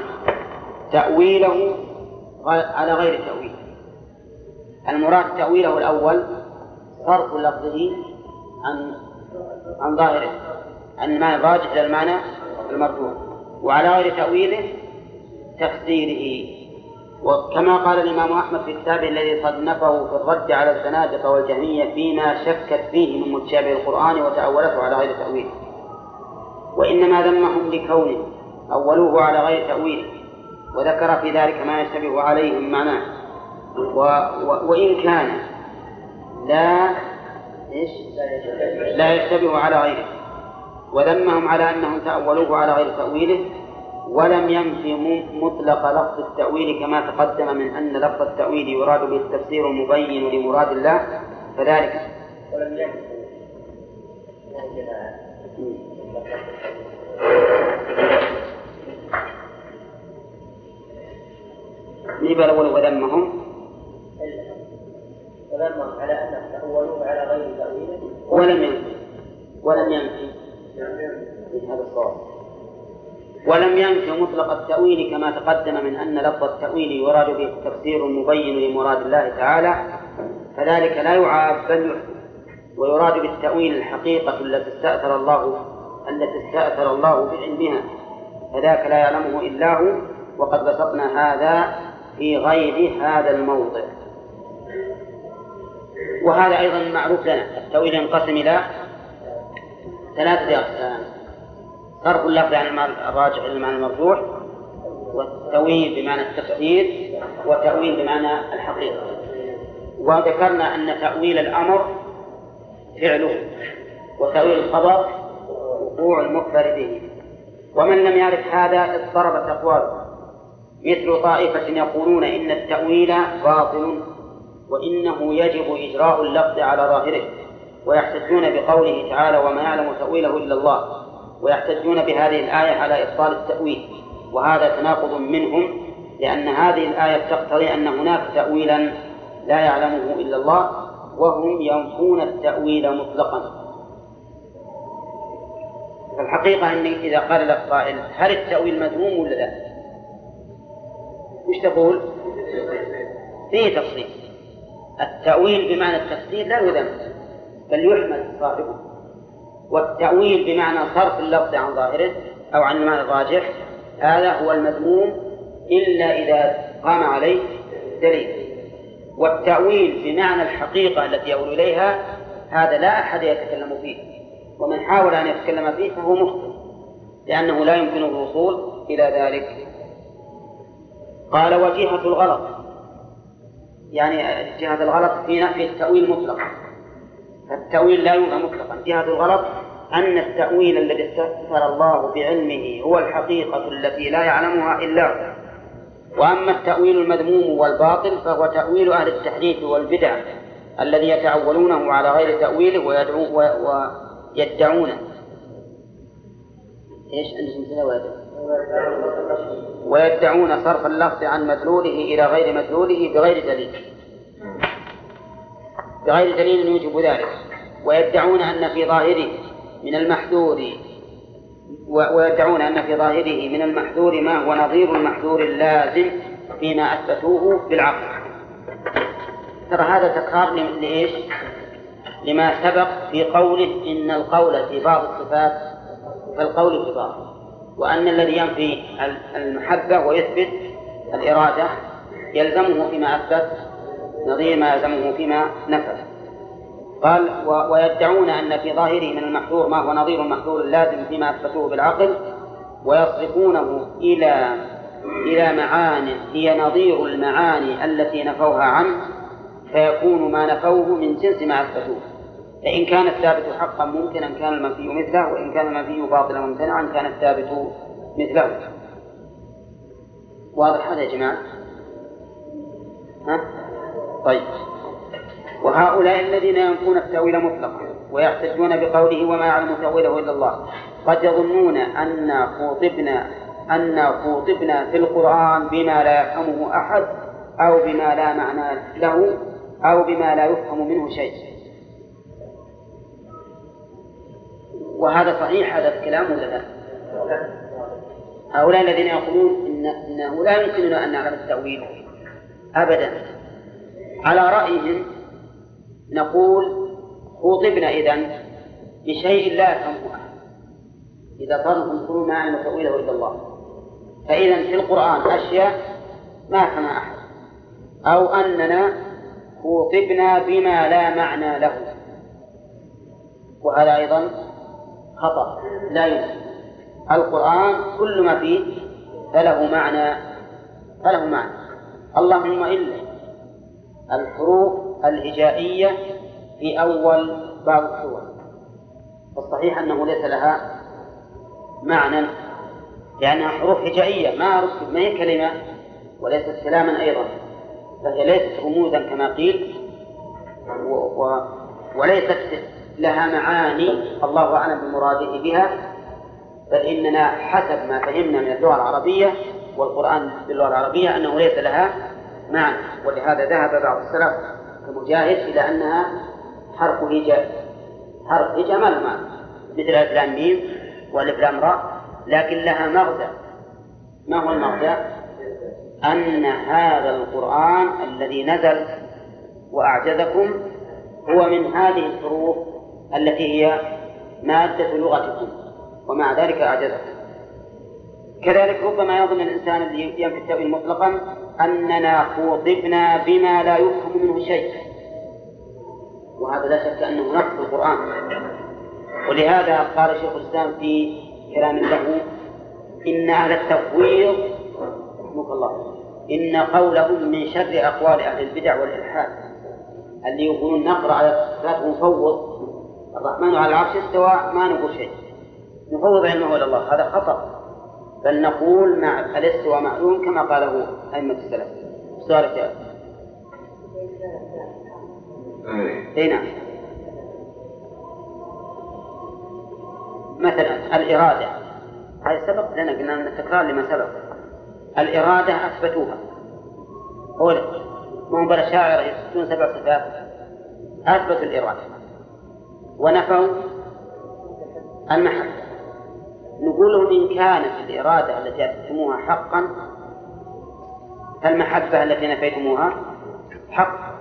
تأويله على غير تأويله المراد تأويله الأول صرف لفظه عن عن ظاهره. عن المعنى الراجح إلى المعنى وعلى غير تأويله تفسيره. وكما قال الإمام أحمد في كتابه الذي صنفه في الرد على الزنادقة والجهمية فيما شكت فيه من متشابه القرآن وتأولته على غير تأويله وإنما ذمهم لكونه أولوه على غير تأويله وذكر في ذلك ما يشتبه عليهم معناه. و... و... وإن كان لا إيش؟ لا يشتبه على غيره. وذمهم على أنهم تأولوه على غير تأويله ولم ينفي مطلق لفظ التأويل كما تقدم من أن لفظ التأويل يراد به التفسير المبين لمراد الله فذلك. ولم ينفي نجيب الأول وذمهم وذمهم على أنهم تأولوه على غير تأويله. ولم ينفي ولم ينفي هذا الصواب. ولم ينف مطلق التأويل كما تقدم من أن لفظ التأويل يراد به التفسير المبين لمراد الله تعالى فذلك لا يعاب بل ويراد بالتأويل الحقيقة التي استأثر الله التي استأثر الله بعلمها. فذاك لا يعلمه إلا هو وقد بسطنا هذا في غير هذا الموضع. وهذا أيضا معروف لنا. التأويل ينقسم إلى ثلاثة أقسام. صرف اللفظ عن المعنى الراجع إلى المعنى المرجوح والتأويل بمعنى التفسير والتأويل بمعنى الحقيقة. وذكرنا أن تأويل الأمر فعله وتأويل الخبر وقوع المخبر به ومن لم يعرف هذا اضطربت أقواله مثل طائفة يقولون إن التأويل باطل وإنه يجب إجراء اللفظ على ظاهره ويحتجون بقوله تعالى وما يعلم تأويله إلا الله. ويحتجون بهذه الآية على إبطال التأويل وهذا تناقض منهم لأن هذه الآية تقتضي أن هناك تأويلا لا يعلمه إلا الله وهم ينفون التأويل مطلقا فالحقيقة أن إذا قال لك قائل هل التأويل مذموم ولا لا؟ وش تقول؟ فيه تفصيل التأويل بمعنى التفسير لا يذم بل يحمد صاحبه والتأويل بمعنى صرف اللفظ عن ظاهره أو عن المعنى الراجح هذا هو المذموم إلا إذا قام عليه دليل. والتأويل بمعنى الحقيقة التي يؤول إليها هذا لا أحد يتكلم فيه ومن حاول أن يتكلم فيه فهو مخطئ لأنه لا يمكنه الوصول إلى ذلك. قال وجهة الغلط يعني جهة الغلط في نفي التأويل مطلقا. التأويل لا ينفى مطلقا. جهة الغلط أن التأويل الذي استثمر الله بعلمه هو الحقيقة التي لا يعلمها إلا هو. وأما التأويل المذموم والباطل فهو تأويل أهل التحريف والبدع الذي يتأولونه على غير تأويله ويدعو ويدعونه. إيش عندكم ويدعون صرف اللفظ عن مدلوله إلى غير مدلوله بغير دليل. بغير دليل يوجب ذلك. ويدعون أن في ظاهره من المحذور ويدعون أن في ظاهره من المحذور ما هو نظير المحذور اللازم فيما أثبتوه بالعقل. ترى هذا تكرار لإيش؟ لما سبق في قوله إن القول في بعض الصفات كالقول في بعض. وأن الذي ينفي المحبة ويثبت الإرادة يلزمه فيما أثبت نظير ما يلزمه فيما نفذ قال ويدعون أن في ظاهره من المحذور ما هو نظير المحذور اللازم فيما أثبتوه بالعقل ويصرفونه إلى إلى معان هي نظير المعاني التي نفوها عنه فيكون ما نفوه من جنس ما أثبتوه فإن كان الثابت حقا ممكنا كان المنفي مثله وإن كان المنفي باطلا ممتنعا كان الثابت مثله واضح هذا يا جماعة؟ ها؟ طيب. وهؤلاء الذين ينفون التأويل مطلقا ويحتجون بقوله وما يعلم تأويله إلا الله قد يظنون أن خوطبنا أن خوطبنا في القرآن بما لا يفهمه أحد أو بما لا معنى له أو بما لا يفهم منه شيء. وهذا صحيح هذا الكلام ولا لا؟ هؤلاء الذين يقولون إن إنه لا يمكننا أن نعلم التأويل أبدا. على رأيهم نقول خوطبنا إذا بشيء لا يفهمه. أحد إذا صاروا تقولون ما يعلم تأويله إلا الله. فإذا في القرآن أشياء ما يفهمها أحد. أو أننا خوطبنا بما لا معنى له. وهذا أيضا خطأ. لا يمكن القرآن كل ما فيه فله معنى فله معنى. اللهم إلا. الحروف الهجائية في أول بعض السور. والصحيح أنه ليس لها معنى لأنها حروف هجائية ما ركب ما هي كلمة وليست كلاما أيضا فهي ليست رموزا كما قيل و و وليست لها معاني الله أعلم بمراده بها بل إننا حسب ما فهمنا من اللغة العربية والقرآن باللغة العربية أنه ليس لها معنى ولهذا ذهب بعض السلف كمجاهد إلى أنها حرف هجاء حرف هجاء ما له معنى. مثل ألف لام ميم وألف لام راء لكن لها مغزى. ما هو المغزى؟ أن هذا القرآن الذي نزل وأعجزكم هو من هذه الحروف التي هي مادة لغتكم ومع ذلك أعجزكم. كذلك ربما يظن الإنسان الذي ينفي التأويل مطلقا أننا خوطبنا بما لا يفهم منه شيء. وهذا لا شك أنه نقص القرآن. ولهذا قال شيخ الإسلام في كلام له إن أهل التفويض رحمك الله إن قولهم من شر أقوال أهل البدع والإلحاد. اللي يقولون نقرأ على الصفات ونفوض. الرحمن على العرش استوى ما نقول شيء. نفوض علمه إلى الله هذا خطأ. بل نقول مع الاستواء معلوم كما قاله أئمة السلف. سؤالك يا اي نعم. مثلا الإرادة. هذا سبق لنا قلنا أن التكرار لما سبق. الإرادة أثبتوها. قول مو بلا شاعر يثبتون سبع صفات أثبتوا الإرادة. ونفوا المحبة. نقول إن كانت الإرادة التي أثبتموها حقا فالمحبة التي نفيتموها حق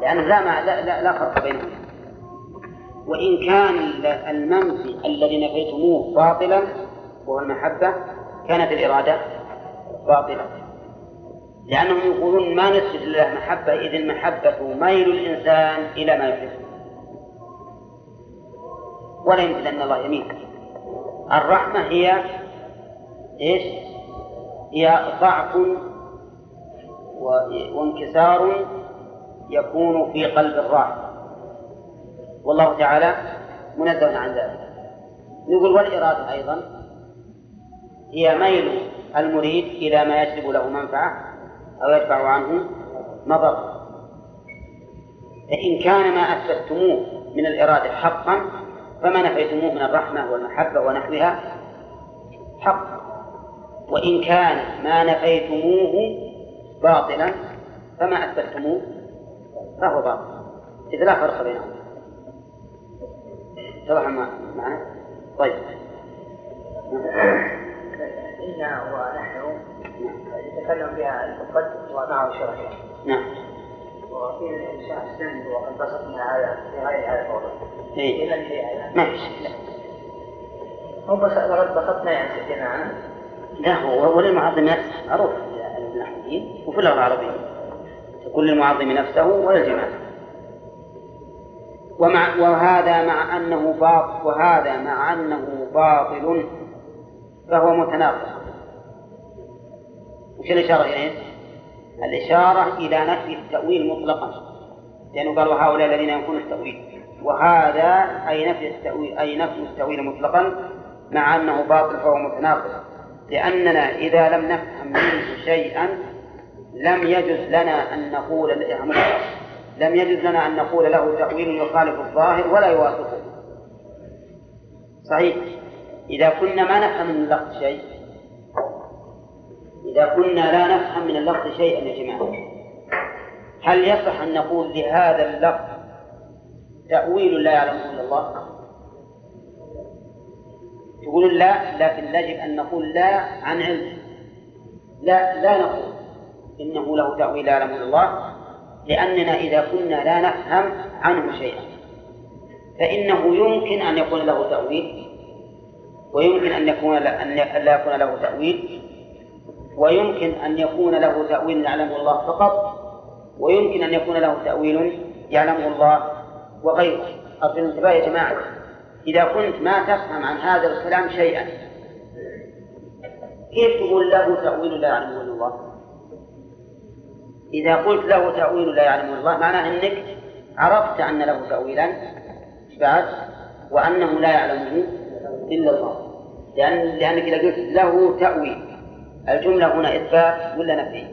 لأن لا, لا, لا, لا فرق بينهم. وإن كان المنفي الذي نفيتموه باطلا وهو المحبة كانت الإرادة باطلة. لأنهم يقولون ما نثبت لله محبة إذ المحبة ميل الإنسان إلى ما يحب. ولا يمكن أن الله يميل الرحمة هي إيش؟ هي ضعف وانكسار يكون في قلب الراحم والله تعالى منزه عن ذلك. نقول والإرادة أيضا هي ميل المريد إلى ما يجلب له منفعة أو يدفع عنه مضرة فإن كان ما أثبتموه من الإرادة حقا فما نفيتموه من الرحمة والمحبة ونحوها؟ حق. وإن كان ما نفيتموه باطلا فما أثبتموه فهو باطل. إذا لا فرق بينهم. اتضح معنا؟ طيب. إنا ونحن يتكلم بها المقدس ومعه شرعية نعم. وفي الإنشاء السند وقد بسطنا هذا في غير هذا الموضوع إيه. ما في شيء هو بس لقد بسطنا يعني سجنانا لا هو وللمعظم نفسه. معروف. النحويين وفي اللغة العربية. تقول للمعظم نفسه وللجماعة ومع وهذا مع أنه باطل وهذا مع أنه باطل. فهو متناقض. وش الإشارة إليه؟ الإشارة إلى نفي التأويل مطلقا لأنه قال وهؤلاء الذين ينفون التأويل. وهذا أي نفي التأويل أي نفي التأويل مطلقا مع أنه باطل فهو متناقض. لأننا إذا لم نفهم منه شيئا لم يجز لنا أن نقول لم يجز لنا أن نقول له تأويل يخالف الظاهر ولا يوافقه. صحيح. إذا كنا ما نفهم من اللفظ شيء إذا كنا لا نفهم من اللفظ شيئا يا جماعة. هل يصح أن نقول لهذا اللفظ تأويل لا يعلمه إلا الله؟ تقولون لا لكن يجب أن نقول لا عن علم. لا لا نقول إنه له تأويل لا يعلمه إلا الله لأننا إذا كنا لا نفهم عنه شيئا. فإنه يمكن أن يكون له تأويل ويمكن أن يكون أن لا يكون له تأويل ويمكن أن يكون له تأويل يعلمه الله فقط ويمكن أن يكون له تأويل يعلمه الله وغيره أصل الانتباه يا جماعة إذا كنت ما تفهم عن هذا الكلام شيئا كيف تقول له تأويل لا يعلمه الله؟ إذا قلت له تأويل لا يعلمه الله معناه أنك عرفت أن له تأويلا بعد وأنه لا يعلمه إلا الله لأن لأنك إذا قلت له تأويل الجملة هنا إثبات ولا نفي؟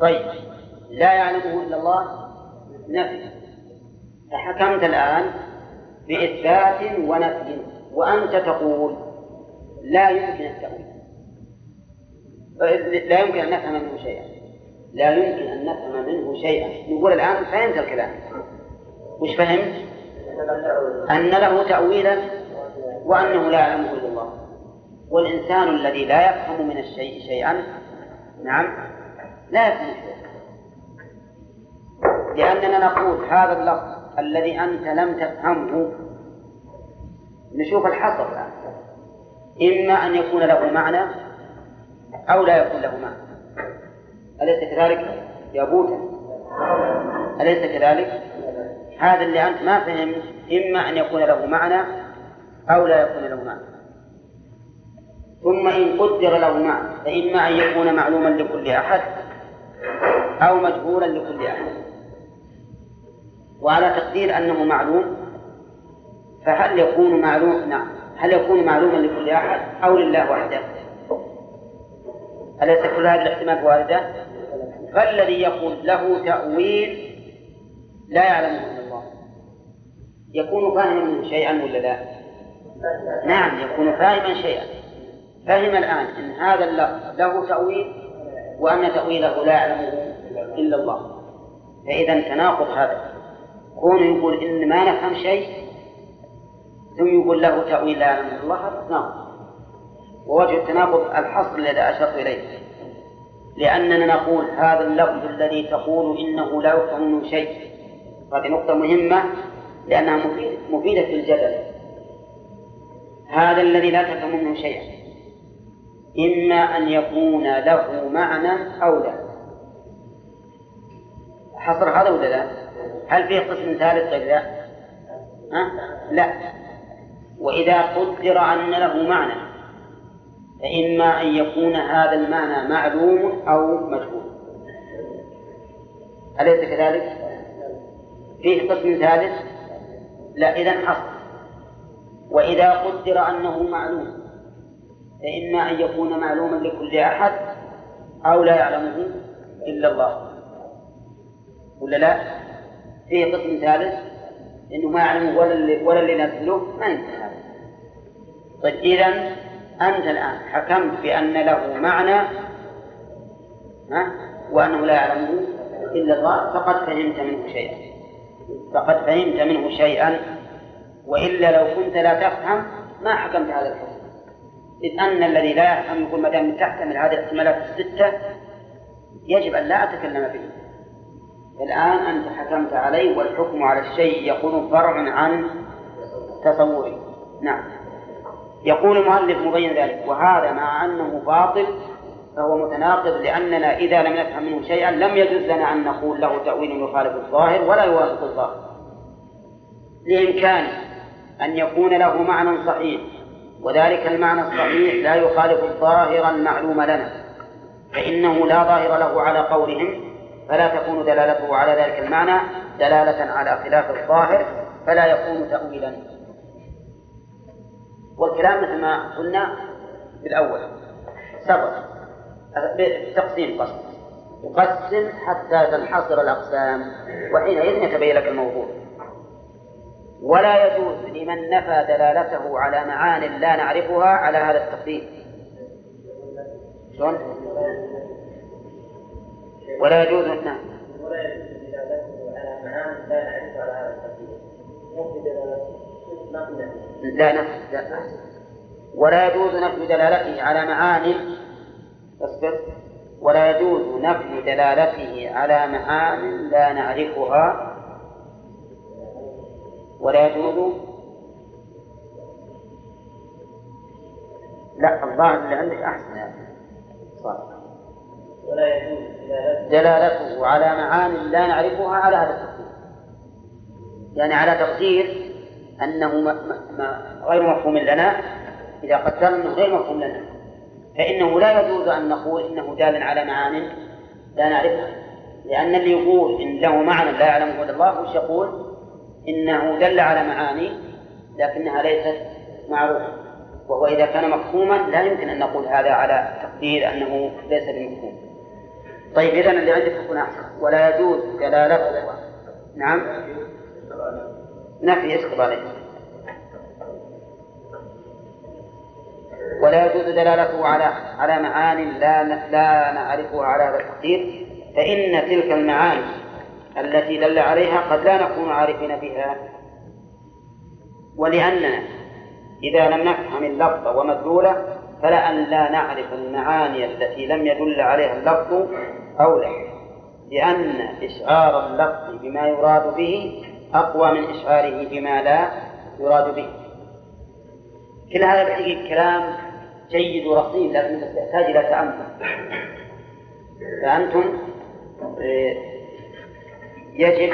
طيب لا يعلمه إلا الله نفي. فحكمت الآن بإثبات ونفي وأنت تقول لا يمكن التأويل. لا يمكن أن نفهم منه شيئا. لا يمكن أن نفهم منه شيئا. نقول الآن فهمت الكلام. وش فهمت؟ أن له تأويلا وأنه لا يعلمه إلا الله. والإنسان الذي لا يفهم من الشيء شيئا نعم لا يفهم شيئا لأننا نقول هذا اللفظ الذي أنت لم تفهمه نشوف الحصر الآن. إما أن يكون له معنى أو لا يكون له معنى. أليس كذلك يا بوتا أليس كذلك؟ هذا اللي أنت ما فهمت إما أن يكون له معنى أو لا يكون له معنى. ثم إن قدر له معنى فإما أن يكون معلوما لكل أحد أو مجهولا لكل أحد وعلى تقدير أنه معلوم فهل يكون معلوم نعم هل يكون معلوما لكل أحد أو لله وحده؟ أليس كل هذه الاحتمالات واردة؟ فالذي يقول له تأويل لا يعلمه إلا الله يكون فاهما شيئا ولا لا؟ نعم يكون فاهما شيئا فهم الآن أن هذا اللفظ له تأويل وأن تأويله لا يعلمه إلا الله. فإذا تناقض هذا. كونه يقول إن ما نفهم شيء ثم يقول له تأويل لا يعلمه الله هذا تناقض ووجه التناقض الحصر الذي أشرت إليه. لأننا نقول هذا اللفظ الذي تقول إنه لا يفهم منه شيء. هذه نقطة مهمة لأنها مفيدة في الجدل. هذا الذي لا تفهم منه شيئا. إما أن يكون له معنى أو لا حصر هذا ولا لا؟ هل فيه قسم ثالث غير ذا؟ لا وإذا قدر أن له معنى فإما أن يكون هذا المعنى معلوم أو مجهول أليس كذلك؟ فيه قسم ثالث؟ لا إذا حصر وإذا قدر أنه معلوم فإما أن يكون معلوما لكل أحد أو لا يعلمه إلا الله ولا لا؟ فيه قسم ثالث إنه ما يعلمه ولا اللي ولا اللي نزله ما ينتهي هذا. طيب إذا أنت الآن حكمت بأن له معنى ها وأنه لا يعلمه إلا الله فقد فهمت منه شيئا فقد فهمت منه شيئا وإلا لو كنت لا تفهم ما حكمت هذا الحكم إذ أن الذي لا يفهم يقول ما دام تحتمل هذه الاحتمالات الستة يجب أن لا أتكلم به. الآن أنت حكمت عليه والحكم على الشيء يكون فرع عن تصوره. نعم. يقول المؤلف مبين ذلك وهذا مع أنه باطل فهو متناقض لأننا إذا لم نفهم منه شيئا لم يجوز لنا أن نقول له تأويل يخالف الظاهر ولا يوافق الظاهر. لإمكانه أن يكون له معنى صحيح. وذلك المعنى الصحيح لا يخالف الظاهر المعلوم لنا. فإنه لا ظاهر له على قولهم فلا تكون دلالته على ذلك المعنى دلالة على خلاف الظاهر فلا يكون تأويلا. والكلام مثل ما قلنا في الأول سبق بالتقسيم قسم يقسم حتى تنحصر الأقسام وحينئذ يتبين لك الموضوع. ولا يجوز لمن نفى دلالته على معان لا نعرفها على هذا التقديم شلون؟ ولا يجوز نعم ولا يجوز دلالته على معان لا نعرفها على هذا لا نفي. لا ولا يجوز نفي دلالته على معان. اصبر ولا يجوز نفي دلالته على معان لا نعرفها ولا يجوز؟ لا الظاهر اللي عندك أحسن يعني صح. ولا يجوز دلالته. على معان لا نعرفها على هذا التقدير يعني على تقدير أنه ما ما غير مفهوم لنا. إذا قدرنا أنه غير مفهوم لنا. فإنه لا يجوز أن نقول إنه دال على معان لا نعرفها. لأن اللي يقول إن له معنى لا يعلمه إلا الله وش يقول؟ إنه دل على معاني لكنها ليست معروفة. وهو إذا كان مفهوما لا يمكن أن نقول هذا على تقدير أنه ليس بمفهوم. طيب إذا اللي عندك يكون ولا يجوز دلالته نعم. نفي يسقط عليه ولا يجوز دلالته على على معان لا لا نعرفها على هذا التقدير فإن تلك المعاني التي دل عليها قد لا نكون عارفين بها ولأننا إذا لم نفهم اللفظ ومدلوله فلأن لا نعرف المعاني التي لم يدل عليها اللفظ أولى لأن إشعار اللفظ بما يراد به أقوى من إشعاره بما لا يراد به. كل هذا الحقيقة كلام جيد ورصين لكن يحتاج إلى تأمل. فأنتم آه، يجب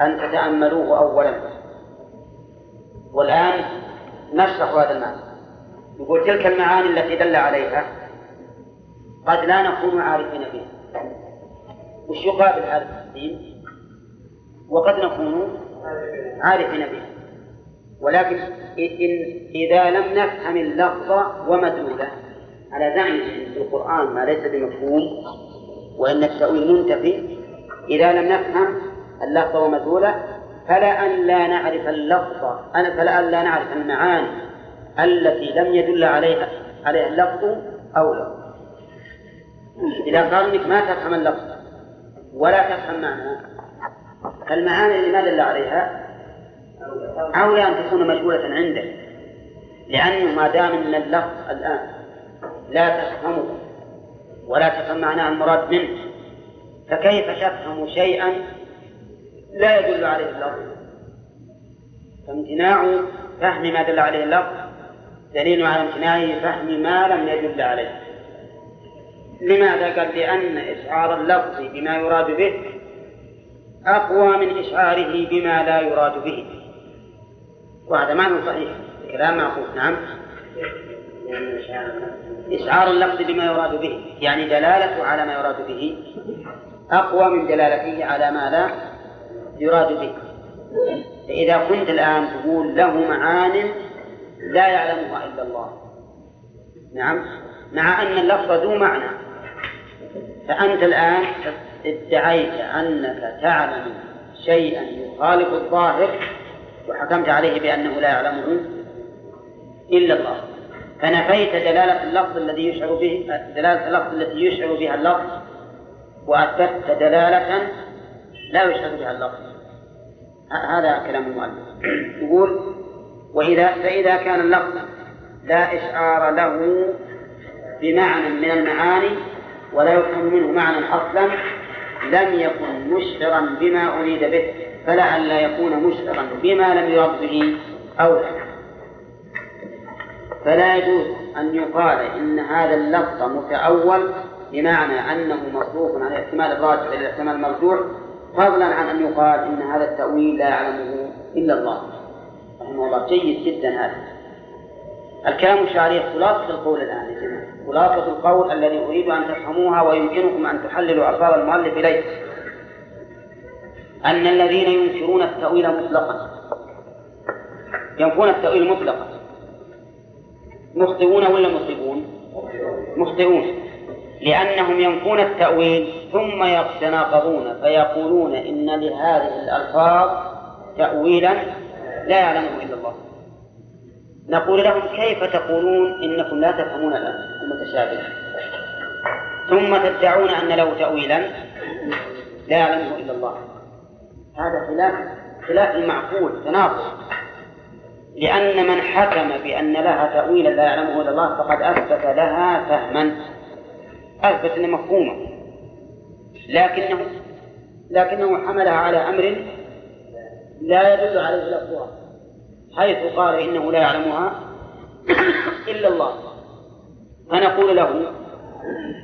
أن تتأملوه أولا. والآن نشرح هذا المعنى. يقول تلك المعاني التي دل عليها قد لا نكون عارفين بها. وش يقابل هذا التقديم؟ وقد نكون عارفين به ولكن إن إذا لم نفهم اللفظ ومدلوله على زعم القرآن ما ليس بمفهوم وإن التأويل منتفي إذا لم نفهم اللفظ ومدلوله أن لا نعرف اللفظ فلا أن لا نعرف المعاني التي لم يدل عليها عليها اللفظ أو لا. إذا قال إنك ما تفهم اللفظ ولا تفهم معناه فالمعاني اللي ما دل عليها أولى أن تكون مجهولة عنده لأنه ما دام أن اللفظ الآن لا تفهمه ولا تفهم معناه المراد منه فكيف تفهم شيئا لا يدل عليه اللفظ؟ فامتناع فهم ما دل عليه اللفظ. دليل على امتناع فهم ما لم يدل عليه. لماذا؟ قال لأن إشعار اللفظ بما يراد به أقوى من إشعاره بما لا يراد به. وهذا معنى صحيح. كلام معقول. نعم. إشعار اللفظ بما يراد به يعني دلالته على ما يراد به. أقوى من دلالته على ما لا يراد به. فإذا كنت الآن تقول له معان لا يعلمها إلا الله. نعم. مع أن اللفظ ذو معنى. فأنت الآن ادعيت أنك تعلم شيئا يخالف الظاهر وحكمت عليه بأنه لا يعلمه إلا الله. فنفيت دلالة اللفظ الذي يشعر به دلالة اللفظ التي يشعر بها اللفظ وأثبتت دلالة لا يشعر بها اللفظ هذا كلام المؤلف. يقول وإذا فإذا كان اللفظ لا إشعار له بمعنى من المعاني ولا يفهم منه معنى أصلا لم يكن مشعرا بما أريد به فلعل يكون مشعرا بما لم يرد به أولى فلا يجوز أن يقال إن هذا اللفظ متأول بمعنى أنه مصروف عن الاحتمال الراجح إلى الاحتمال المرجوح فضلا عن أن يقال إن هذا التأويل لا يعلمه إلا الله. رحمه الله. جيد جدا هذا. الكلام الشعري خلاصة القول الآن خلاصة القول الذي أريد أن تفهموها ويمكنكم أن تحللوا ألفاظ المؤلف إليه أن الذين ينكرون التأويل مطلقا. ينفون التأويل مطلقا. مخطئون ولا مصيبون؟ مخطئون. لأنهم ينفون التأويل ثم يتناقضون فيقولون إن لهذه الألفاظ تأويلا لا يعلمه إلا الله. نقول لهم كيف تقولون إنكم لا تفهمون المتشابه؟ ثم تدعون أن له تأويلا لا يعلمه إلا الله. هذا خلاف خلاف المعقول تناقض. لأن من حكم بأن لها تأويلا لا يعلمه إلا الله فقد أثبت لها فهما. أثبت أن مفهوما لكنه لكنه حملها على أمر لا يدل عليه لفظها حيث قال إنه لا يعلمها إلا الله. فنقول له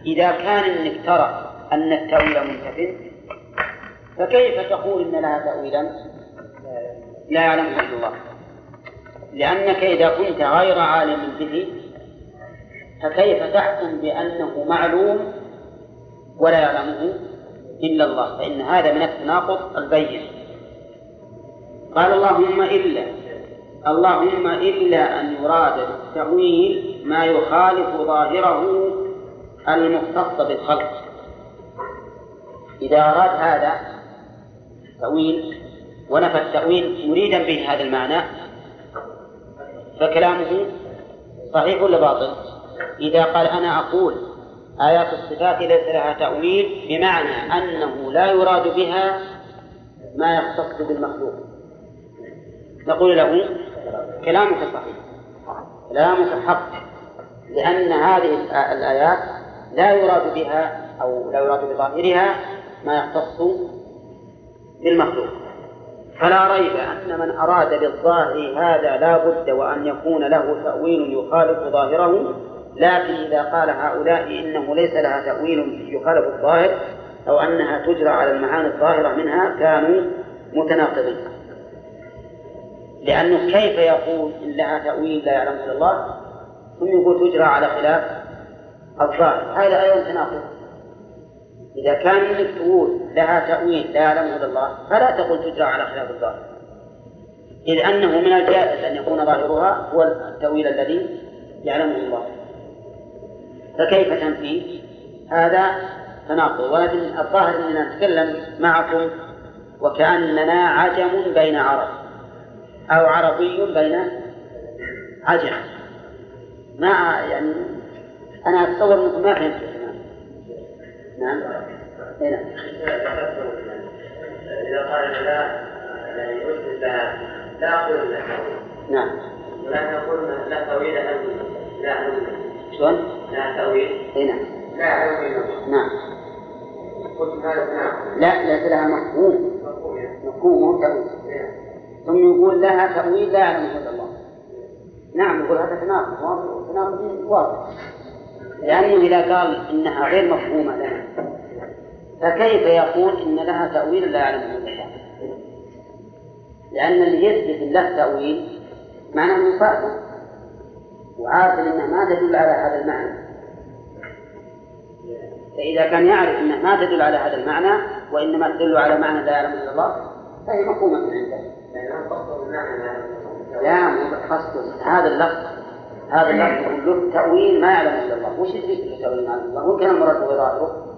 إذا كان إنك ترى أن التأويل منتف فكيف تقول إن لها تأويلا؟ لا يعلمه إلا الله. لأنك إذا كنت غير عالم به فكيف تحكم بأنه معلوم ولا يعلمه إلا الله؟ فإن هذا من التناقض البين. قال اللهم إلا اللهم إلا أن يراد بالتأويل ما يخالف ظاهره المختص بالخلق. إذا أراد هذا تأويل ونفى التأويل مريدا به هذا المعنى فكلامه صحيح ولا باطل؟ إذا قال أنا أقول آيات الصفات ليس لها تأويل بمعنى أنه لا يراد بها ما يختص بالمخلوق. نقول له كلامك صحيح. كلامك حق. لأن هذه الآيات لا يراد بها أو لا يراد بظاهرها ما يختص بالمخلوق. فلا ريب أن من أراد بالظاهر هذا لا بد وأن يكون له تأويل يخالف ظاهره لكن إذا قال هؤلاء إنه ليس لها تأويل يخالف الظاهر أو أنها تجرى على المعاني الظاهرة منها كانوا متناقضين. لأنه كيف يقول إن لها تأويل لا يعلمه إلا الله؟ ثم يقول تجرى على خلاف الظاهر. هذا أيضا تناقض. إذا كان إنك تقول لها تأويل لا يعلمه إلا الله فلا تقل تجرى على خلاف الظاهر. إذ أنه من الجائز أن يكون ظاهرها هو التأويل الذي يعلمه الله. فكيف تنفي؟ هذا تناقض. ولكن الظاهر أننا نتكلم معكم وكأننا عجم بين عرب أو عربي بين عجم. ما يعني أنا أتصور أنكم ما فهمتوا. نعم. نعم إذا قال لا يعني لا أقول لا. نعم. ولكن أقول لا تأويل لا. شلون؟ لا تأويل. إي نعم. لا يعلم نعم. قلت هذا نعم. لا ليس لها مفهوم. مفهوم مو تأويل. ثم يقول لها تأويل لا يعلمه إلا الله. نعم يقول هذا تناقض تناقض واضح. لأنه إذا قال إنها غير مفهومة لنا فكيف يقول إن لها تأويل لا يعلمه إلا الله؟ لأن اللي يثبت له تأويل معناه أنه وعارف أنها ما تدل على هذا المعنى. فإذا كان يعرف أنها ما تدل على هذا المعنى وإنما تدل على معنى لا يعلمه إلا الله فهي مفهومة عنده. لا مو هذا اللفظ. هذا اللفظ له تأويل ما يعلم إلا الله. وش يدري له تأويل ما يعلم الله؟ ممكن المراد هو ظاهره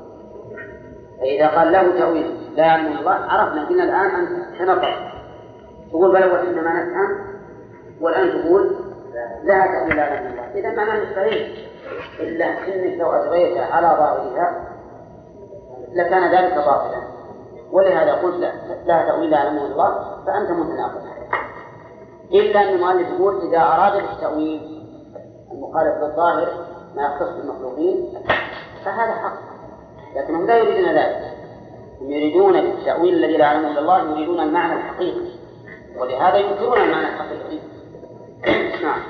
فإذا قال له تأويل لا يعلم الله عرفنا قلنا الآن أنت تنقض تقول بلى وإنما نفهم. والآن تقول لها تأويل لا الله. إذا معناه صحيح إلا أنك لو أجريت على ظاهرها لكان ذلك باطلا. ولهذا قلت لها تأويل يعلمه الله فأنت متناقض. إلا أن المؤلف يقول إذا أراد بالتأويل المخالف للظاهر ما يختص بالمخلوقين فهذا حق. لكنهم لا يريدون ذلك. هم يريدون بالتأويل الذي لا يعلمه إلا الله يريدون المعنى الحقيقي. ولهذا ينكرون المعنى الحقيقي. نعم.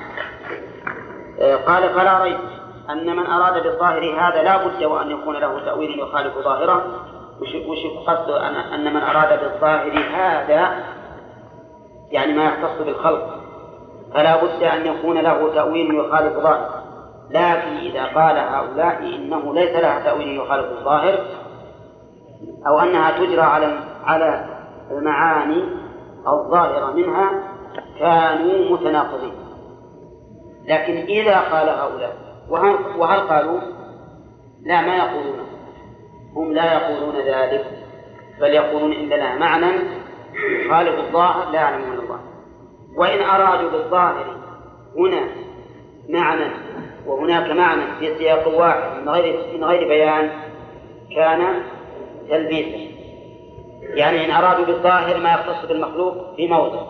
آه، قال فلا ريب أن من أراد بالظاهر هذا لا بد وأن يكون له تأويل يخالف ظاهره. وش قصده أن من أراد بالظاهر هذا يعني ما يختص بالخلق فلا بد أن يكون له تأويل يخالف ظاهر لكن إذا قال هؤلاء إنه ليس لها تأويل يخالف الظاهر أو أنها تجرى على على المعاني الظاهرة منها كانوا متناقضين. لكن إذا قال هؤلاء وهل, قالوا؟ لا ما يقولون. هم لا يقولون ذلك بل يقولون إن لنا معنى يخالف الظاهر لا يعلمون الله. وإن أرادوا بالظاهر هنا معنى وهناك معنى في سياق واحد من غير من غير بيان كان تلبيسا يعني إن أرادوا بالظاهر ما يختص بالمخلوق في موضع.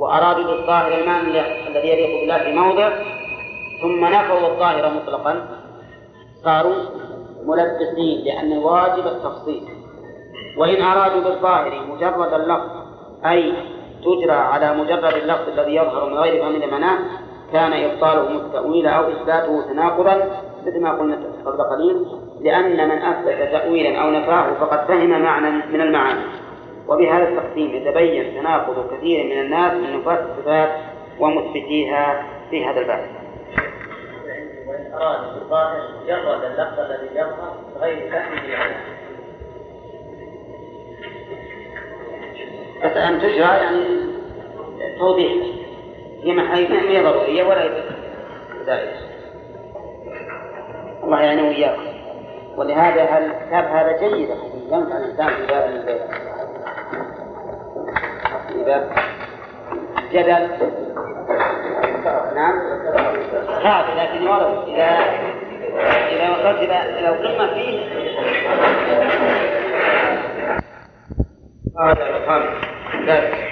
وأرادوا بالظاهر المعنى الذي يليق بالله في موضع ثم نفوا الظاهر مطلقا. صاروا ملبسين لأن الواجب التفصيل. وإن أرادوا بالظاهر مجرد اللفظ أي تجرى على مجرد اللفظ الذي يظهر من غير فهم لمعناه كان إبطاله التأويل أو إثباته تناقضا مثل ما قلنا قبل قليل لأن من أثبت تأويلا أو نفاه فقد فهم معنى من المعاني. وبهذا التقسيم يتبين تناقض كثير من الناس من نفاة الصفات ومثبتيها في هذا الباب. وإن أراد بالظاهر مجرد اللفظ الذي يظهر غير فهمه بس أن تجرى يعني توضيح هي ما هي ضرورية ولا زائدة الله يعني وإياكم ولهذا الكتاب هذا جيد؟ ينفع الإنسان في باب باب الجدل نعم. كافي لكن ولو إذا إذا وصلت إلى إلى القمة فيه. هذا الخامس ذلك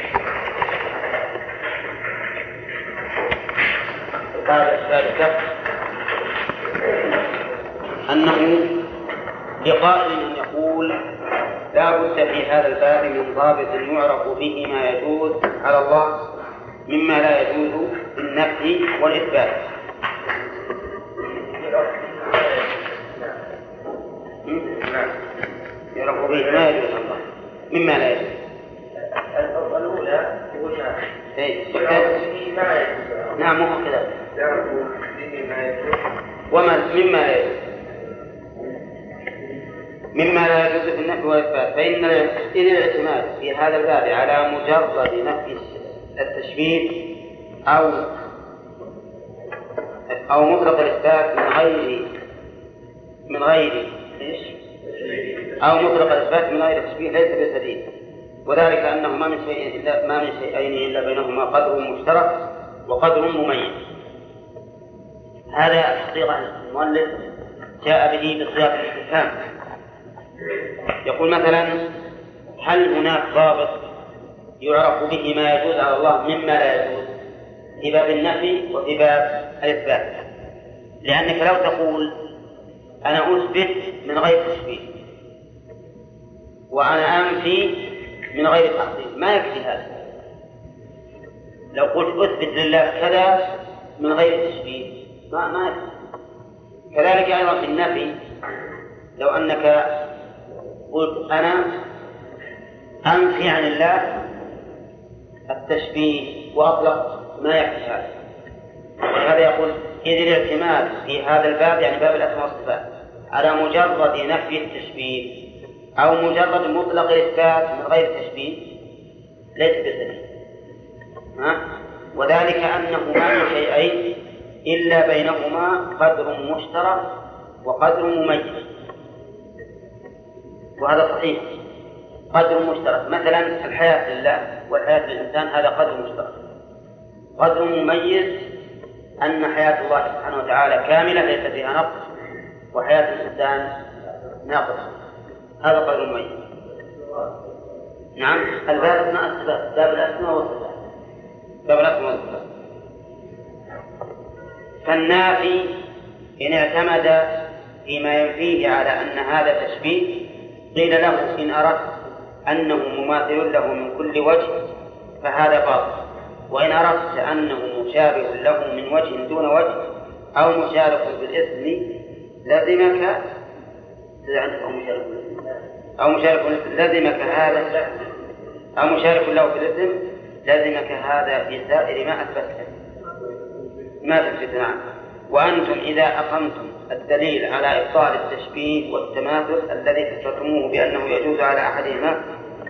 القاعدة الثالثة أنه لقائل أن يقول لا بد في هذا الباب من ضابط يعرف به ما يجوز على الله مما لا يجوز بالنفي والإثبات يعرف به ما يجوز على الله مما لا يجوز الأولى قلنا إيه. ما يجوز نعم مو كذا يعرف به ما يجوز وما مما لا يجوز مما لا يجوز في النفي والإثبات فإن إن الاعتماد في هذا الباب على مجرد نفي التشبيه أو أو مطلق الإثبات من غير من غير إيش؟ أو مطلق الإثبات من غير تشبيه ليس بسديد. وذلك أنه ما من شيء إلا ما من شيئين إلا بينهما قدر مشترك وقدر مميز. هذا حقيقة المؤلف جاء به بصياغة الاستفهام. يقول مثلا هل هناك ضابط يعرف به ما يجوز على الله مما لا يجوز؟ في باب النفي وفي باب الإثبات. لأنك لو تقول أنا أثبت من غير تشبيه وأنا أنفي من غير تحصيل ما يكفي هذا؟ لو قلت أثبت لله كذا من غير تشبيه ما ما يكفي. كذلك أيضا في النفي لو أنك قلت أنا أنفي عن الله التشبيه وأطلق ما يكفي هذا. ولهذا يقول إذ الاعتماد في هذا الباب يعني باب الأسماء والصفات على مجرد نفي التشبيه أو مجرد مطلق الإثبات من غير تشبيه ليس بالدليل ها؟ وذلك أنه ما من شيئين إلا بينهما قدر مشترك وقدر مميز. وهذا صحيح. قدر مشترك. مثلا الحياة لله والحياة للإنسان هذا قدر مشترك. قدر مميز أن حياة الله سبحانه وتعالى كاملة ليس فيها نقص وحياة الإنسان ناقص. هذا قدر مميز. نعم. الباب اسماء الصفات باب الأسماء والصفات. باب الأسماء والصفات. فالنافي إن اعتمد فيما ينفيه على أن هذا تشبيه قيل له إن أردت أنه مماثل له من كل وجه فهذا باطل. وإن أردت أنه مشابه له من وجه دون وجه أو مشارك الاسم لزمك أو مشارك أو مشارك لزمك هذا أو مشارك له في الاسم لزمك هذا في سائر ما أثبته ما تثبت نعم وأنتم إذا أقمتم الدليل على إبطال التشبيه والتماثل الذي فسرتموه بأنه يجوز على أحدهما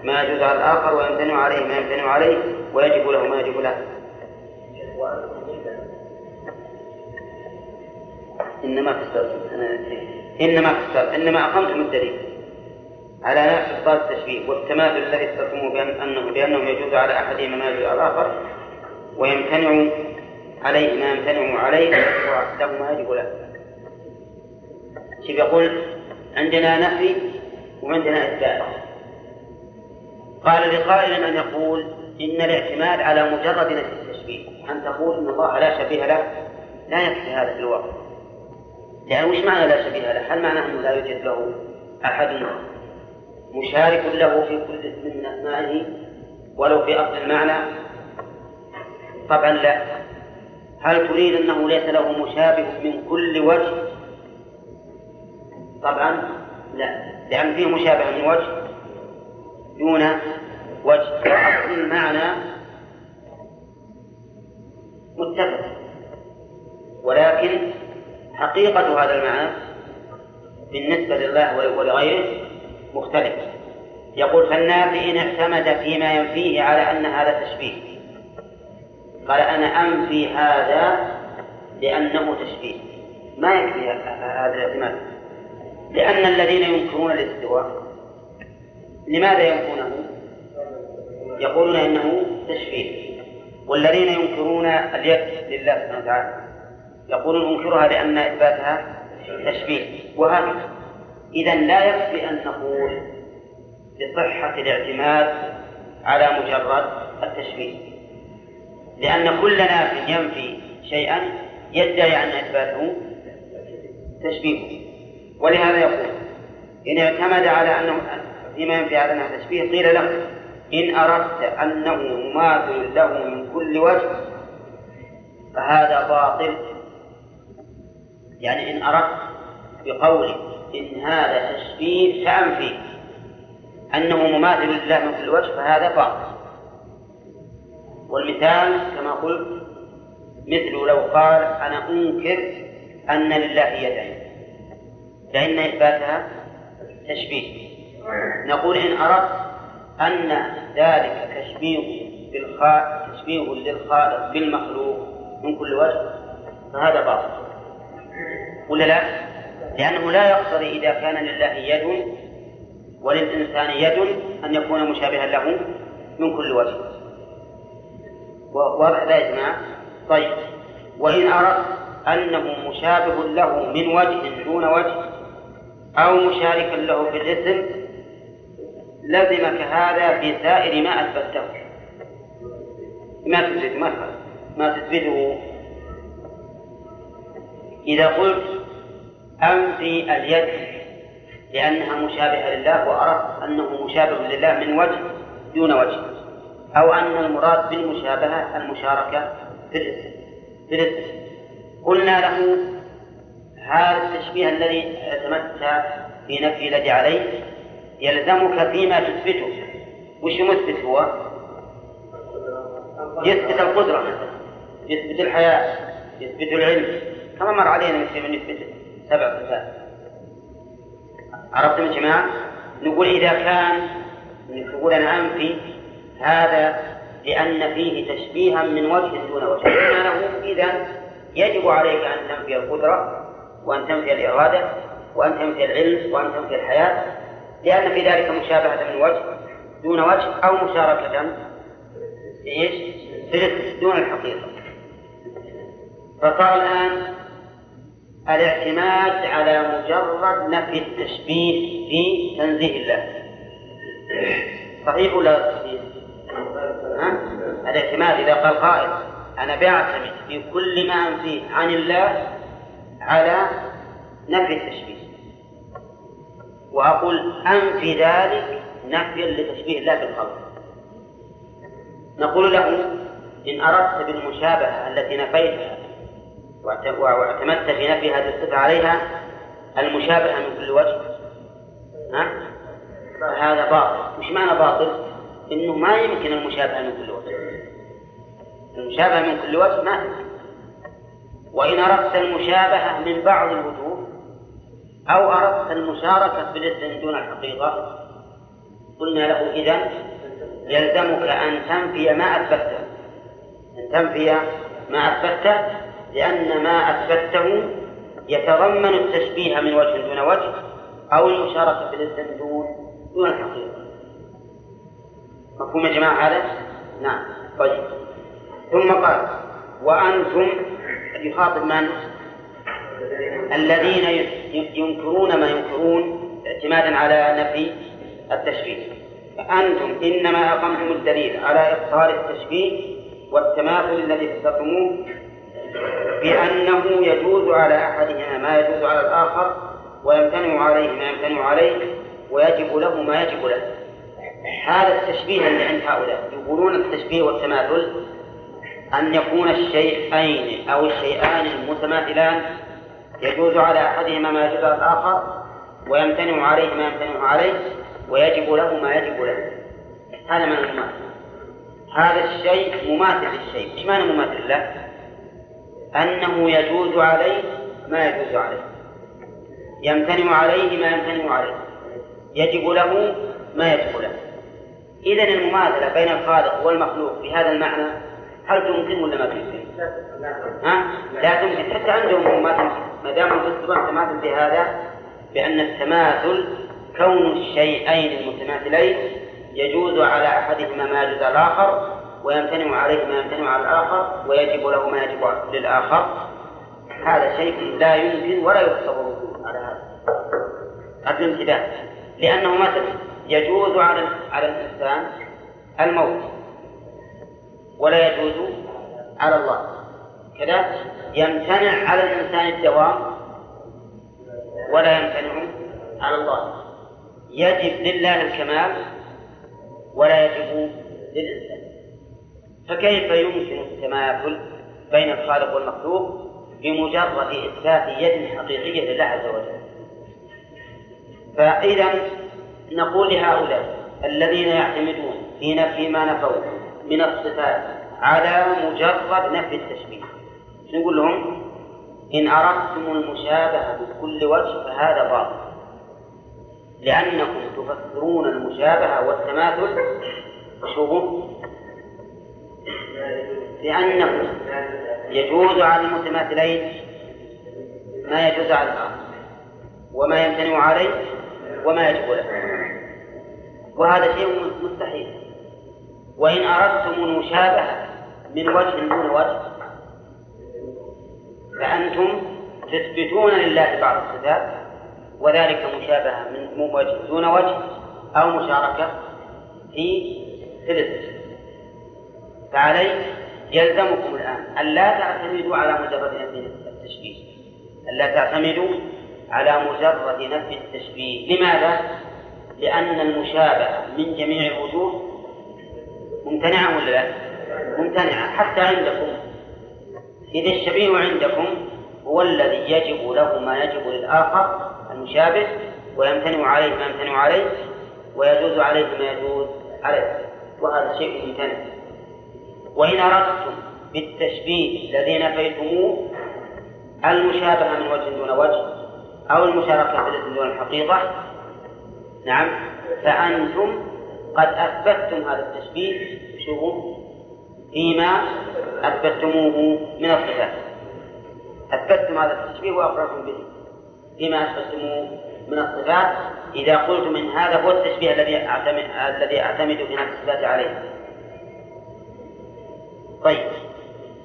ما يجوز على الآخر ويمتنع عليه ما يمتنع عليه ويجب له ما يجب له. إنما فسرت أنا إنما فسرت إنما أقمتم الدليل على نفس إبطال التشبيه والتماثل الذي فسرتموه بأن أنه بأنه يجوز على أحدهما ما يجوز على الآخر ويمتنع عليه ما يمتنع عليه له ما يجب له. شوف يقول عندنا نفي وعندنا إثبات قال لقائل أن يقول إن الاعتماد على مجرد نفي التشبيه أن تقول إن الله لا شبيه له لا يكفي هذا في الواقع يعني وش معنى لا شبيه له؟ هل معنى أنه لا يوجد له أحد مشارك له في كل اسم من أسمائه ولو في أصل المعنى؟ طبعا لا هل تريد أنه ليس له مشابه من كل وجه طبعا لا لأن فيه مشابه من وجه دون وجه. أصل المعنى متفق. ولكن حقيقة هذا المعنى بالنسبة لله ولغيره مختلف. يقول فالنافي إن اعتمد فيما ينفيه على أن هذا تشبيه. قال أنا أنفي هذا لأنه تشبيه. ما يكفي هذا الاعتماد؟ لأن الذين ينكرون الاستواء لماذا ينكرونه؟ يقولون إنه تشبيه والذين ينكرون اليد لله سبحانه وتعالى يقولون انكرها لأن إثباتها تشبيه وهكذا إذا لا يكفي أن نقول بصحة الاعتماد على مجرد التشبيه لأن كل ناف ينفي شيئا يدعي أن إثباته تشبيه ولهذا يقول إن اعتمد على أنه فيما ينفي على أنه تشبيه قيل له إن أردت أنه مماثل له من كل وجه فهذا باطل. يعني إن أردت بقولي إن هذا تشبيه فأنفي أنه مماثل لله من كل وجه فهذا باطل. والمثال كما قلت مثل لو قال أنا أنكر أن لله يدين. فإن إثباتها تشبيه نقول إن أردت أن ذلك تشبيه بالخالق تشبيه للخالق بالمخلوق من كل وجه فهذا باطل ولا لا؟ لأنه لا يقتضي إذا كان لله يد وللإنسان يد أن يكون مشابها له من كل وجه واضح ذا يا جماعة؟ طيب وإن أردت أنه مشابه له من وجه دون وجه أو مشاركا له في الاسم لزمك هذا في سائر ما أثبته. ما تثبت ما ما تثبته إذا قلت أنفي اليد لأنها مشابهة لله وأردت أنه مشابه لله من وجه دون وجه أو أن المراد بالمشابهة المشاركة في الاسم في الاسم قلنا له هذا التشبيه الذي اعتمدت في نفي الذي عليه يلزمك فيما تثبته. وش مثبت هو؟ يثبت القدرة يثبت الحياة يثبت العلم. كما مر علينا من يثبت سبع صفات. عرفتم يا جماعة؟ نقول إذا كان نقول أنا أنفي هذا لأن فيه تشبيها من وجه دون وجه. إذا يجب عليك أن تنفي القدرة وأن تنفي الإرادة وأن تنفي العلم وأن تنفي الحياة لأن في ذلك مشابهة من وجه دون وجه أو مشاركة إيش؟ دون الحقيقة فصار الآن الاعتماد على مجرد نفي التشبيه في تنزيه الله صحيح ولا صحيح؟ الاعتماد إذا قال قائل أنا بعتمد في كل ما أنفيه عن الله على نفي التشبيه. وأقول أنفي ذلك نفيا لتشبيه الله بالخلق نقول له إن أردت بالمشابهة التي نفيتها وأعتمدت في نفي هذه الصفة عليها المشابهة من كل وجه ها؟ فهذا باطل. وش معنى باطل؟ إنه ما يمكن المشابهة من كل وجه. المشابهة من كل وجه ما وإن أردت المشابهة من بعض الوجوه أو أردت المشاركة في الاسم دون الحقيقة قلنا له إذا يلزمك أن تنفي ما أثبته أن تنفي ما أثبته لأن ما أثبته يتضمن التشبيه من وجه دون وجه أو المشاركة في الاسم دون دون الحقيقة. مفهوم يا جماعة هذا؟ نعم طيب. ثم قال وأنتم يخاطب من؟ الذين ينكرون ما ينكرون اعتمادا على نفي التشبيه فأنتم إنما أقمتم الدليل على إبطال التشبيه والتماثل الذي ذكرتموه بأنه يجوز على أحدهما ما يجوز على الآخر ويمتنع عليه ما يمتنع عليه ويجب له ما يجب له هذا التشبيه اللي عند هؤلاء يقولون التشبيه والتماثل أن يكون الشيئين أو الشيئان المتماثلان يجوز على أحدهما ما يجوز على الآخر ويمتنع عليه ما يمتنع عليه ويجب له ما يجب له. هذا معنى المماثل. هذا الشيء مماثل للشيء. إيش معنى مماثل له؟ أنه يجوز عليه ما يجوز عليه. يمتنع عليه ما يمتنع عليه. يجب له ما يجب له. إذا المماثلة بين الخالق والمخلوق في هذا المعنى هل تمكن ولا ما تمكن؟ ها؟ لا تمكن. حتى عندهم ما تمكن ما دام تستطيع تماثل بهذا بأن التماثل كون الشيئين المتماثلين يجوز على أحدهما ما يجوز على الآخر ويمتنع عليه ما يمتنع على الآخر ويجب له ما يجب للآخر. هذا شيء لا يمكن ولا يتصور على هذا. هذا الامتداد. لأنه مثلا يجوز على على الإنسان الموت. ولا يجوز على الله. كذا يمتنع على الإنسان الدوام ولا يمتنع على الله. يجب لله الكمال ولا يجب للإنسان. فكيف يمكن التماثل بين الخالق والمخلوق بمجرد إثبات يد حقيقية لله عز وجل؟ فإذا نقول لهؤلاء الذين يعتمدون في نفي ما نفوا من الصفات على مجرد نفي التشبيه. نقول لهم؟ إن أردتم المشابهة بكل وجه فهذا باطل. لأنكم تفسرون المشابهة والتماثل شو لأنه يجوز على المتماثلين ما يجوز على الآخر وما يمتنع عليه وما يجب له. وهذا شيء مستحيل. وإن أردتم المشابهة من وجه دون وجه فأنتم تثبتون لله بعض الصفات وذلك مشابهة من وجه دون وجه أو مشاركة في ثلث. فعليه يلزمكم الآن أن لا تعتمدوا على مجرد نفي التشبيه. أن لا تعتمدوا على مجرد نفي التشبيه. لماذا؟ لأن المشابهة من جميع الوجوه ممتنعة ولا لا؟ ممتنعة حتى عندكم. إذا الشبيه عندكم هو الذي يجب له ما يجب للآخر المشابه ويمتنع عليه ما يمتنع عليه ويجوز عليه ما يجوز عليه. وهذا شيء ممتنع. وإن أردتم بالتشبيه الذي نفيتموه المشابهة من وجه دون وجه أو المشاركة في دون الحقيقة نعم فأنتم قد أثبتتم هذا التشبيه. شوفوا. فيما أثبتموه من الصفات. أثبتتم هذا التشبيه وأقررتم به. فيما أثبتموه من الصفات. إذا قلتم إن هذا هو التشبيه الذي أعتمد الذي أعتمد في الصفات عليه. طيب.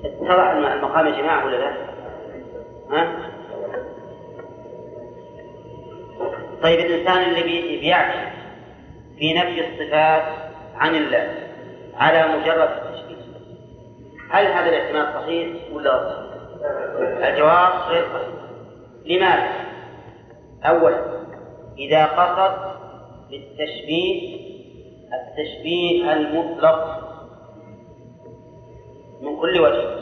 اتضح المقام يا جماعة ولا لا؟ ها؟ طيب الإنسان اللي بيعتمد في نفي الصفات عن الله على مجرد التشبيه هل هذا الاعتماد صحيح ولا صحيح؟ الجواب غير صحيح لماذا؟ أولا إذا قصد بالتشبيه التشبيه المطلق من كل وجه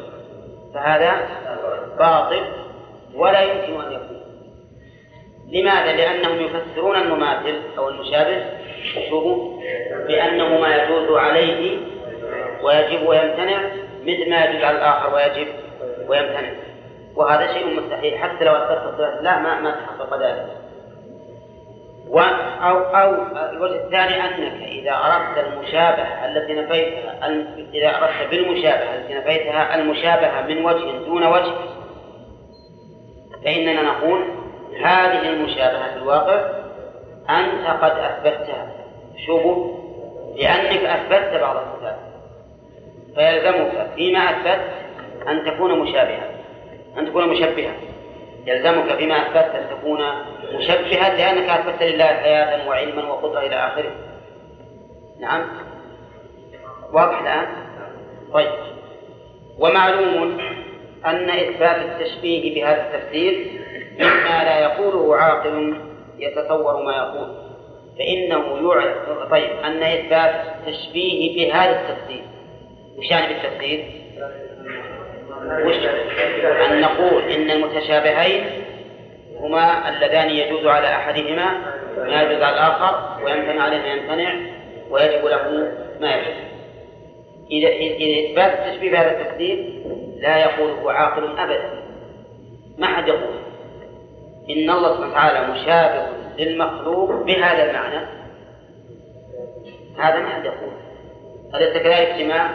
فهذا باطل ولا يمكن أن يكون لماذا؟ لأنهم يفسرون المماثل أو المشابه بأنه ما يجوز عليه ويجب ويمتنع مثل ما يجوز على الآخر ويجب ويمتنع. وهذا شيء مستحيل حتى لو أثبت لا ما ما تحقق ذلك. أو أو الوجه الثاني أنك إذا أردت المشابهة التي نفيتها إذا أردت بالمشابهة التي نفيتها المشابهة من وجه دون وجه فإننا نقول هذه المشابهة في الواقع أنت قد أثبتها شوفوا لأنك أثبتت بعض الصفات فيلزمك فيما أثبت أن تكون مشابهة أن تكون مشبهة. يلزمك فيما أثبت أن تكون مشبها لأنك أثبت لله حياة وعلما وقدرة إلى آخره. نعم؟ واضح الآن؟ طيب. ومعلوم أن إثبات التشبيه بهذا التفسير مما لا يقوله عاقل يتصور ما يقول. فإنه يعلم طيب أن إثبات التشبيه بهذا التفسير. وش يعني بالتفسير؟ وش؟ أن نقول إن المتشابهين هما اللذان يجوز على أحدهما ما يجوز على الآخر ويمتنع عليه ما يمتنع ويجب له ما يجب إذا إذا إثبات التشبيه بهذا التقدير لا يقوله عاقل أبدا. ما حد يقول؟ إن الله سبحانه وتعالى مشابه للمخلوق بهذا المعنى. هذا ما حد يقول. أليس كذلك اجتماع؟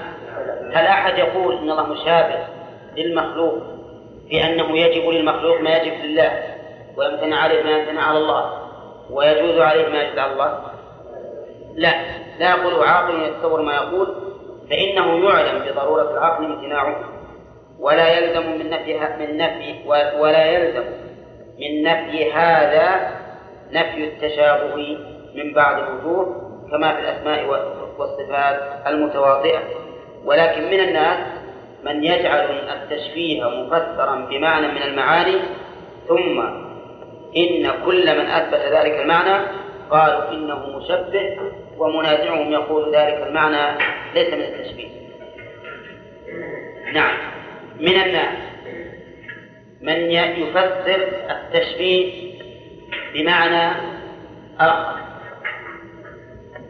هل أحد يقول إن الله مشابه للمخلوق في أنه يجب للمخلوق ما يجب لله ويمتنع عليه ما يمتنع على الله ويجوز عليه ما يجوز على الله؟ لا. لا يقول عاقل يتصور ما يقول فإنه يعلم بضرورة العقل امتناعه ولا يلزم من نفي من نفي ولا يلزم من نفي هذا نفي التشابه من بعض الوجوه كما في الأسماء والصفات المتواطئة ولكن من الناس من يجعل التشبيه مفسرا بمعنى من المعاني ثم إن كل من أثبت ذلك المعنى قالوا إنه مشبه ومنازعهم يقول ذلك المعنى ليس من التشبيه. نعم. من الناس من يفسر التشبيه بمعنى آخر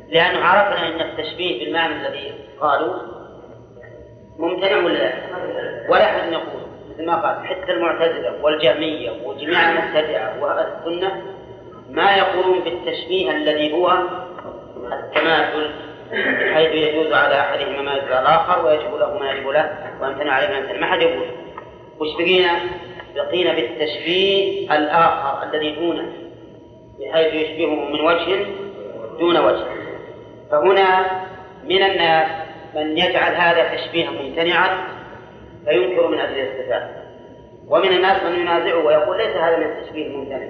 لأنه عرفنا أن التشبيه بالمعنى الذي قالوا ممتنع ولا لا؟ ولا أحد يقول مثل ما قال حتى المعتزلة والجهمية وجميع المبتدعة وأهل السنة ما يقولون بالتشبيه الذي هو التماثل حيث يجوز على أحدهما ما يجوز على الآخر ويجب له ما يجب له ويمتنع عليه ما يمتنع ما حد يقول وش بقينا؟ بقينا بالتشبيه الآخر الذي دونه بحيث يشبهه من وجه دون وجه. فهنا من الناس من يجعل هذا تشبيها ممتنعا فينكر من أجل الصفات ومن الناس من ينازعه ويقول ليس هذا من التشبيه الممتنع.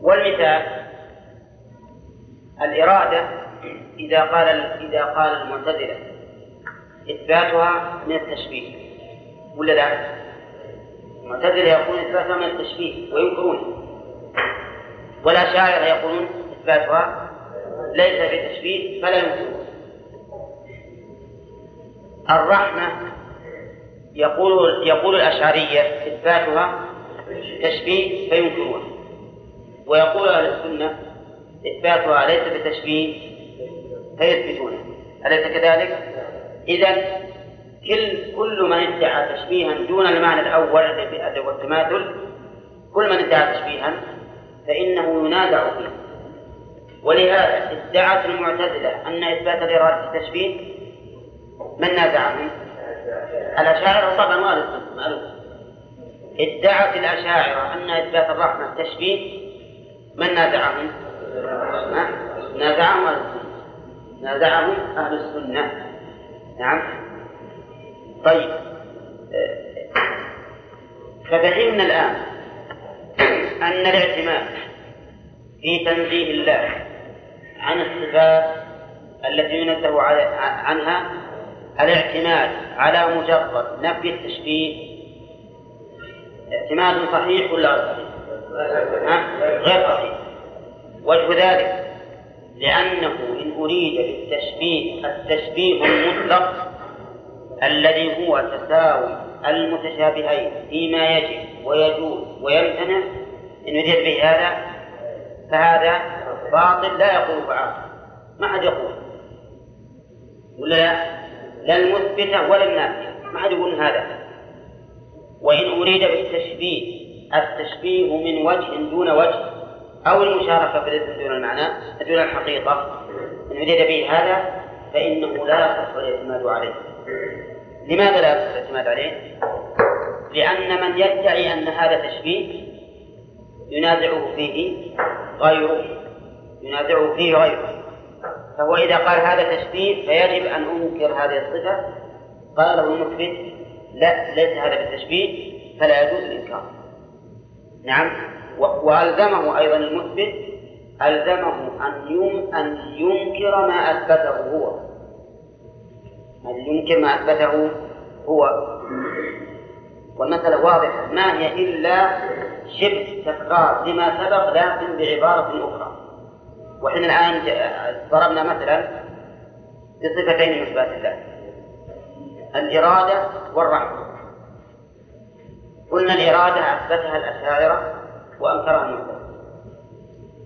والمثال الإرادة إذا قال إذا قال المعتزلة إثباتها من التشبيه ولا لا؟ المعتزلة يقولون إثباتها من التشبيه وينكرون والأشاعرة يقولون إثباتها ليس بتشبيه فلا ينكرون. الرحمة يقول يقول الأشعرية إثباتها تشبيه فينكرون. ويقول أهل السنة إثباتها ليس بتشبيه فيثبتونه أليس كذلك؟ إذا كل كل من ادعى تشبيها دون المعنى الأول الذي هو التماثل كل من ادعى تشبيها فإنه ينازع فيه. ولهذا ادعت المعتزلة أن إثبات الإرادة التشبيه من نازعهم؟ الأشاعرة طبعا وأهل ادعت الأشاعرة أن إثبات الرحمة تشبيه من نازعهم؟ نازعهم أهل السنة نازعهم أهل السنة. نعم. طيب. ففهمنا الآن أن الاعتماد في تنزيه الله عن الصفات التي ينزه عنها الاعتماد على مجرد نفي التشبيه. اعتماد صحيح ولا غير صحيح؟ غير صحيح. وجه ذلك لأنه إن أريد بالتشبيه التشبيه المطلق الذي هو تساوي المتشابهين فيما يجب ويجوز ويمتنع إن أريد به هذا فهذا باطل لا يقول عاقل ما حد يقول. ولا لا؟ لا المثبتة ولا النافية. ما حد يقول هذا. وإن أريد بالتشبيه التشبيه من وجه دون وجه أو المشاركة في الاسم دون المعنى دون الحقيقة إن أريد به هذا فإنه لا يصح الاعتماد عليه. لماذا لا يصح الاعتماد عليه؟ لأن من يدعي أن هذا تشبيه ينازعه فيه غيره ينازعه فيه غيره. فهو إذا قال هذا تشبيه فيجب أن أنكر هذه الصفة. قال له المثبت لا ليس هذا بالتشبيه فلا يجوز الإنكار. نعم. وألزمه أيضا المثبت ألزمه أن أن ينكر ما أثبته هو. أن ينكر ما أثبته هو. والمسألة واضحة. ما هي إلا شبه تكرار لما سبق لكن بعبارة أخرى. وإحنا الآن ضربنا مثلا بصفتين من صفات الله. الإرادة والرحمة. قلنا الإرادة أثبتها الأشاعرة وأنكرها المعتزلة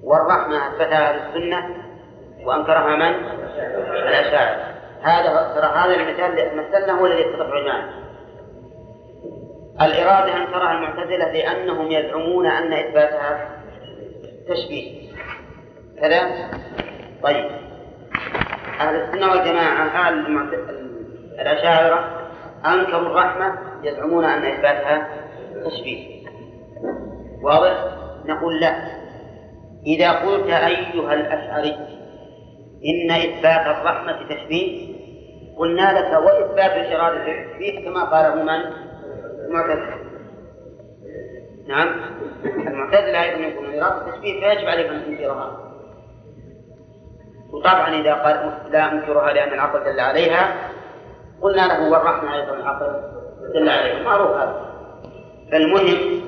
والرحمة أثبتها أهل السنة وأنكرها من؟ الأشاعرة. هذا ترى هذا المثال مثلنا هو الذي يتفق معنا؟ الإرادة أنكرها المعتزلة لأنهم يزعمون أن إثباتها تشبيه. كذا؟ طيب. أهل السنة والجماعة أهل الأشاعرة أنكروا الرحمة يزعمون أن إثباتها تشبيه. واضح؟ نقول لا. إذا قلت أيها الأشعري إن إثبات الرحمة تشبيه قلنا لك وإثبات الإرادة تشبيه كما قاله من؟ المعتزلة. نعم. المعتزلة أيضا يقولون الإرادة تشبيه فيجب عليك أن تنكرها وطبعا إذا قال لا أنكرها لأن العقل دل عليها قلنا له والرحمة أيضا العقل دل عليها. معروف هذا. فالمهم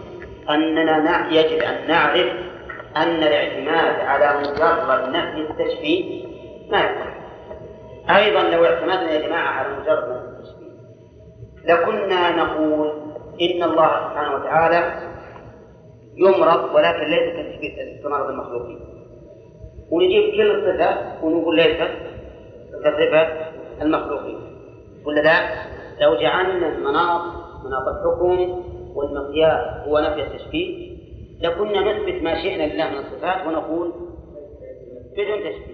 أننا يجب أن نعرف أن الاعتماد على مجرد نفي التشبيه ما يكون. أيضا لو اعتمدنا يا جماعة على مجرد التشبيه لكنا نقول إن الله سبحانه وتعالى يمرض ولكن ليس كمرض المخلوقين. ونجيب كل صفة ونقول ليست كصفة المخلوقين. ولا لا؟ لو جعلنا المناط مناط الحكم والمقياس هو نفي التشبيه لكنا نثبت ما شئنا لله من الصفات ونقول بدون تشبيه.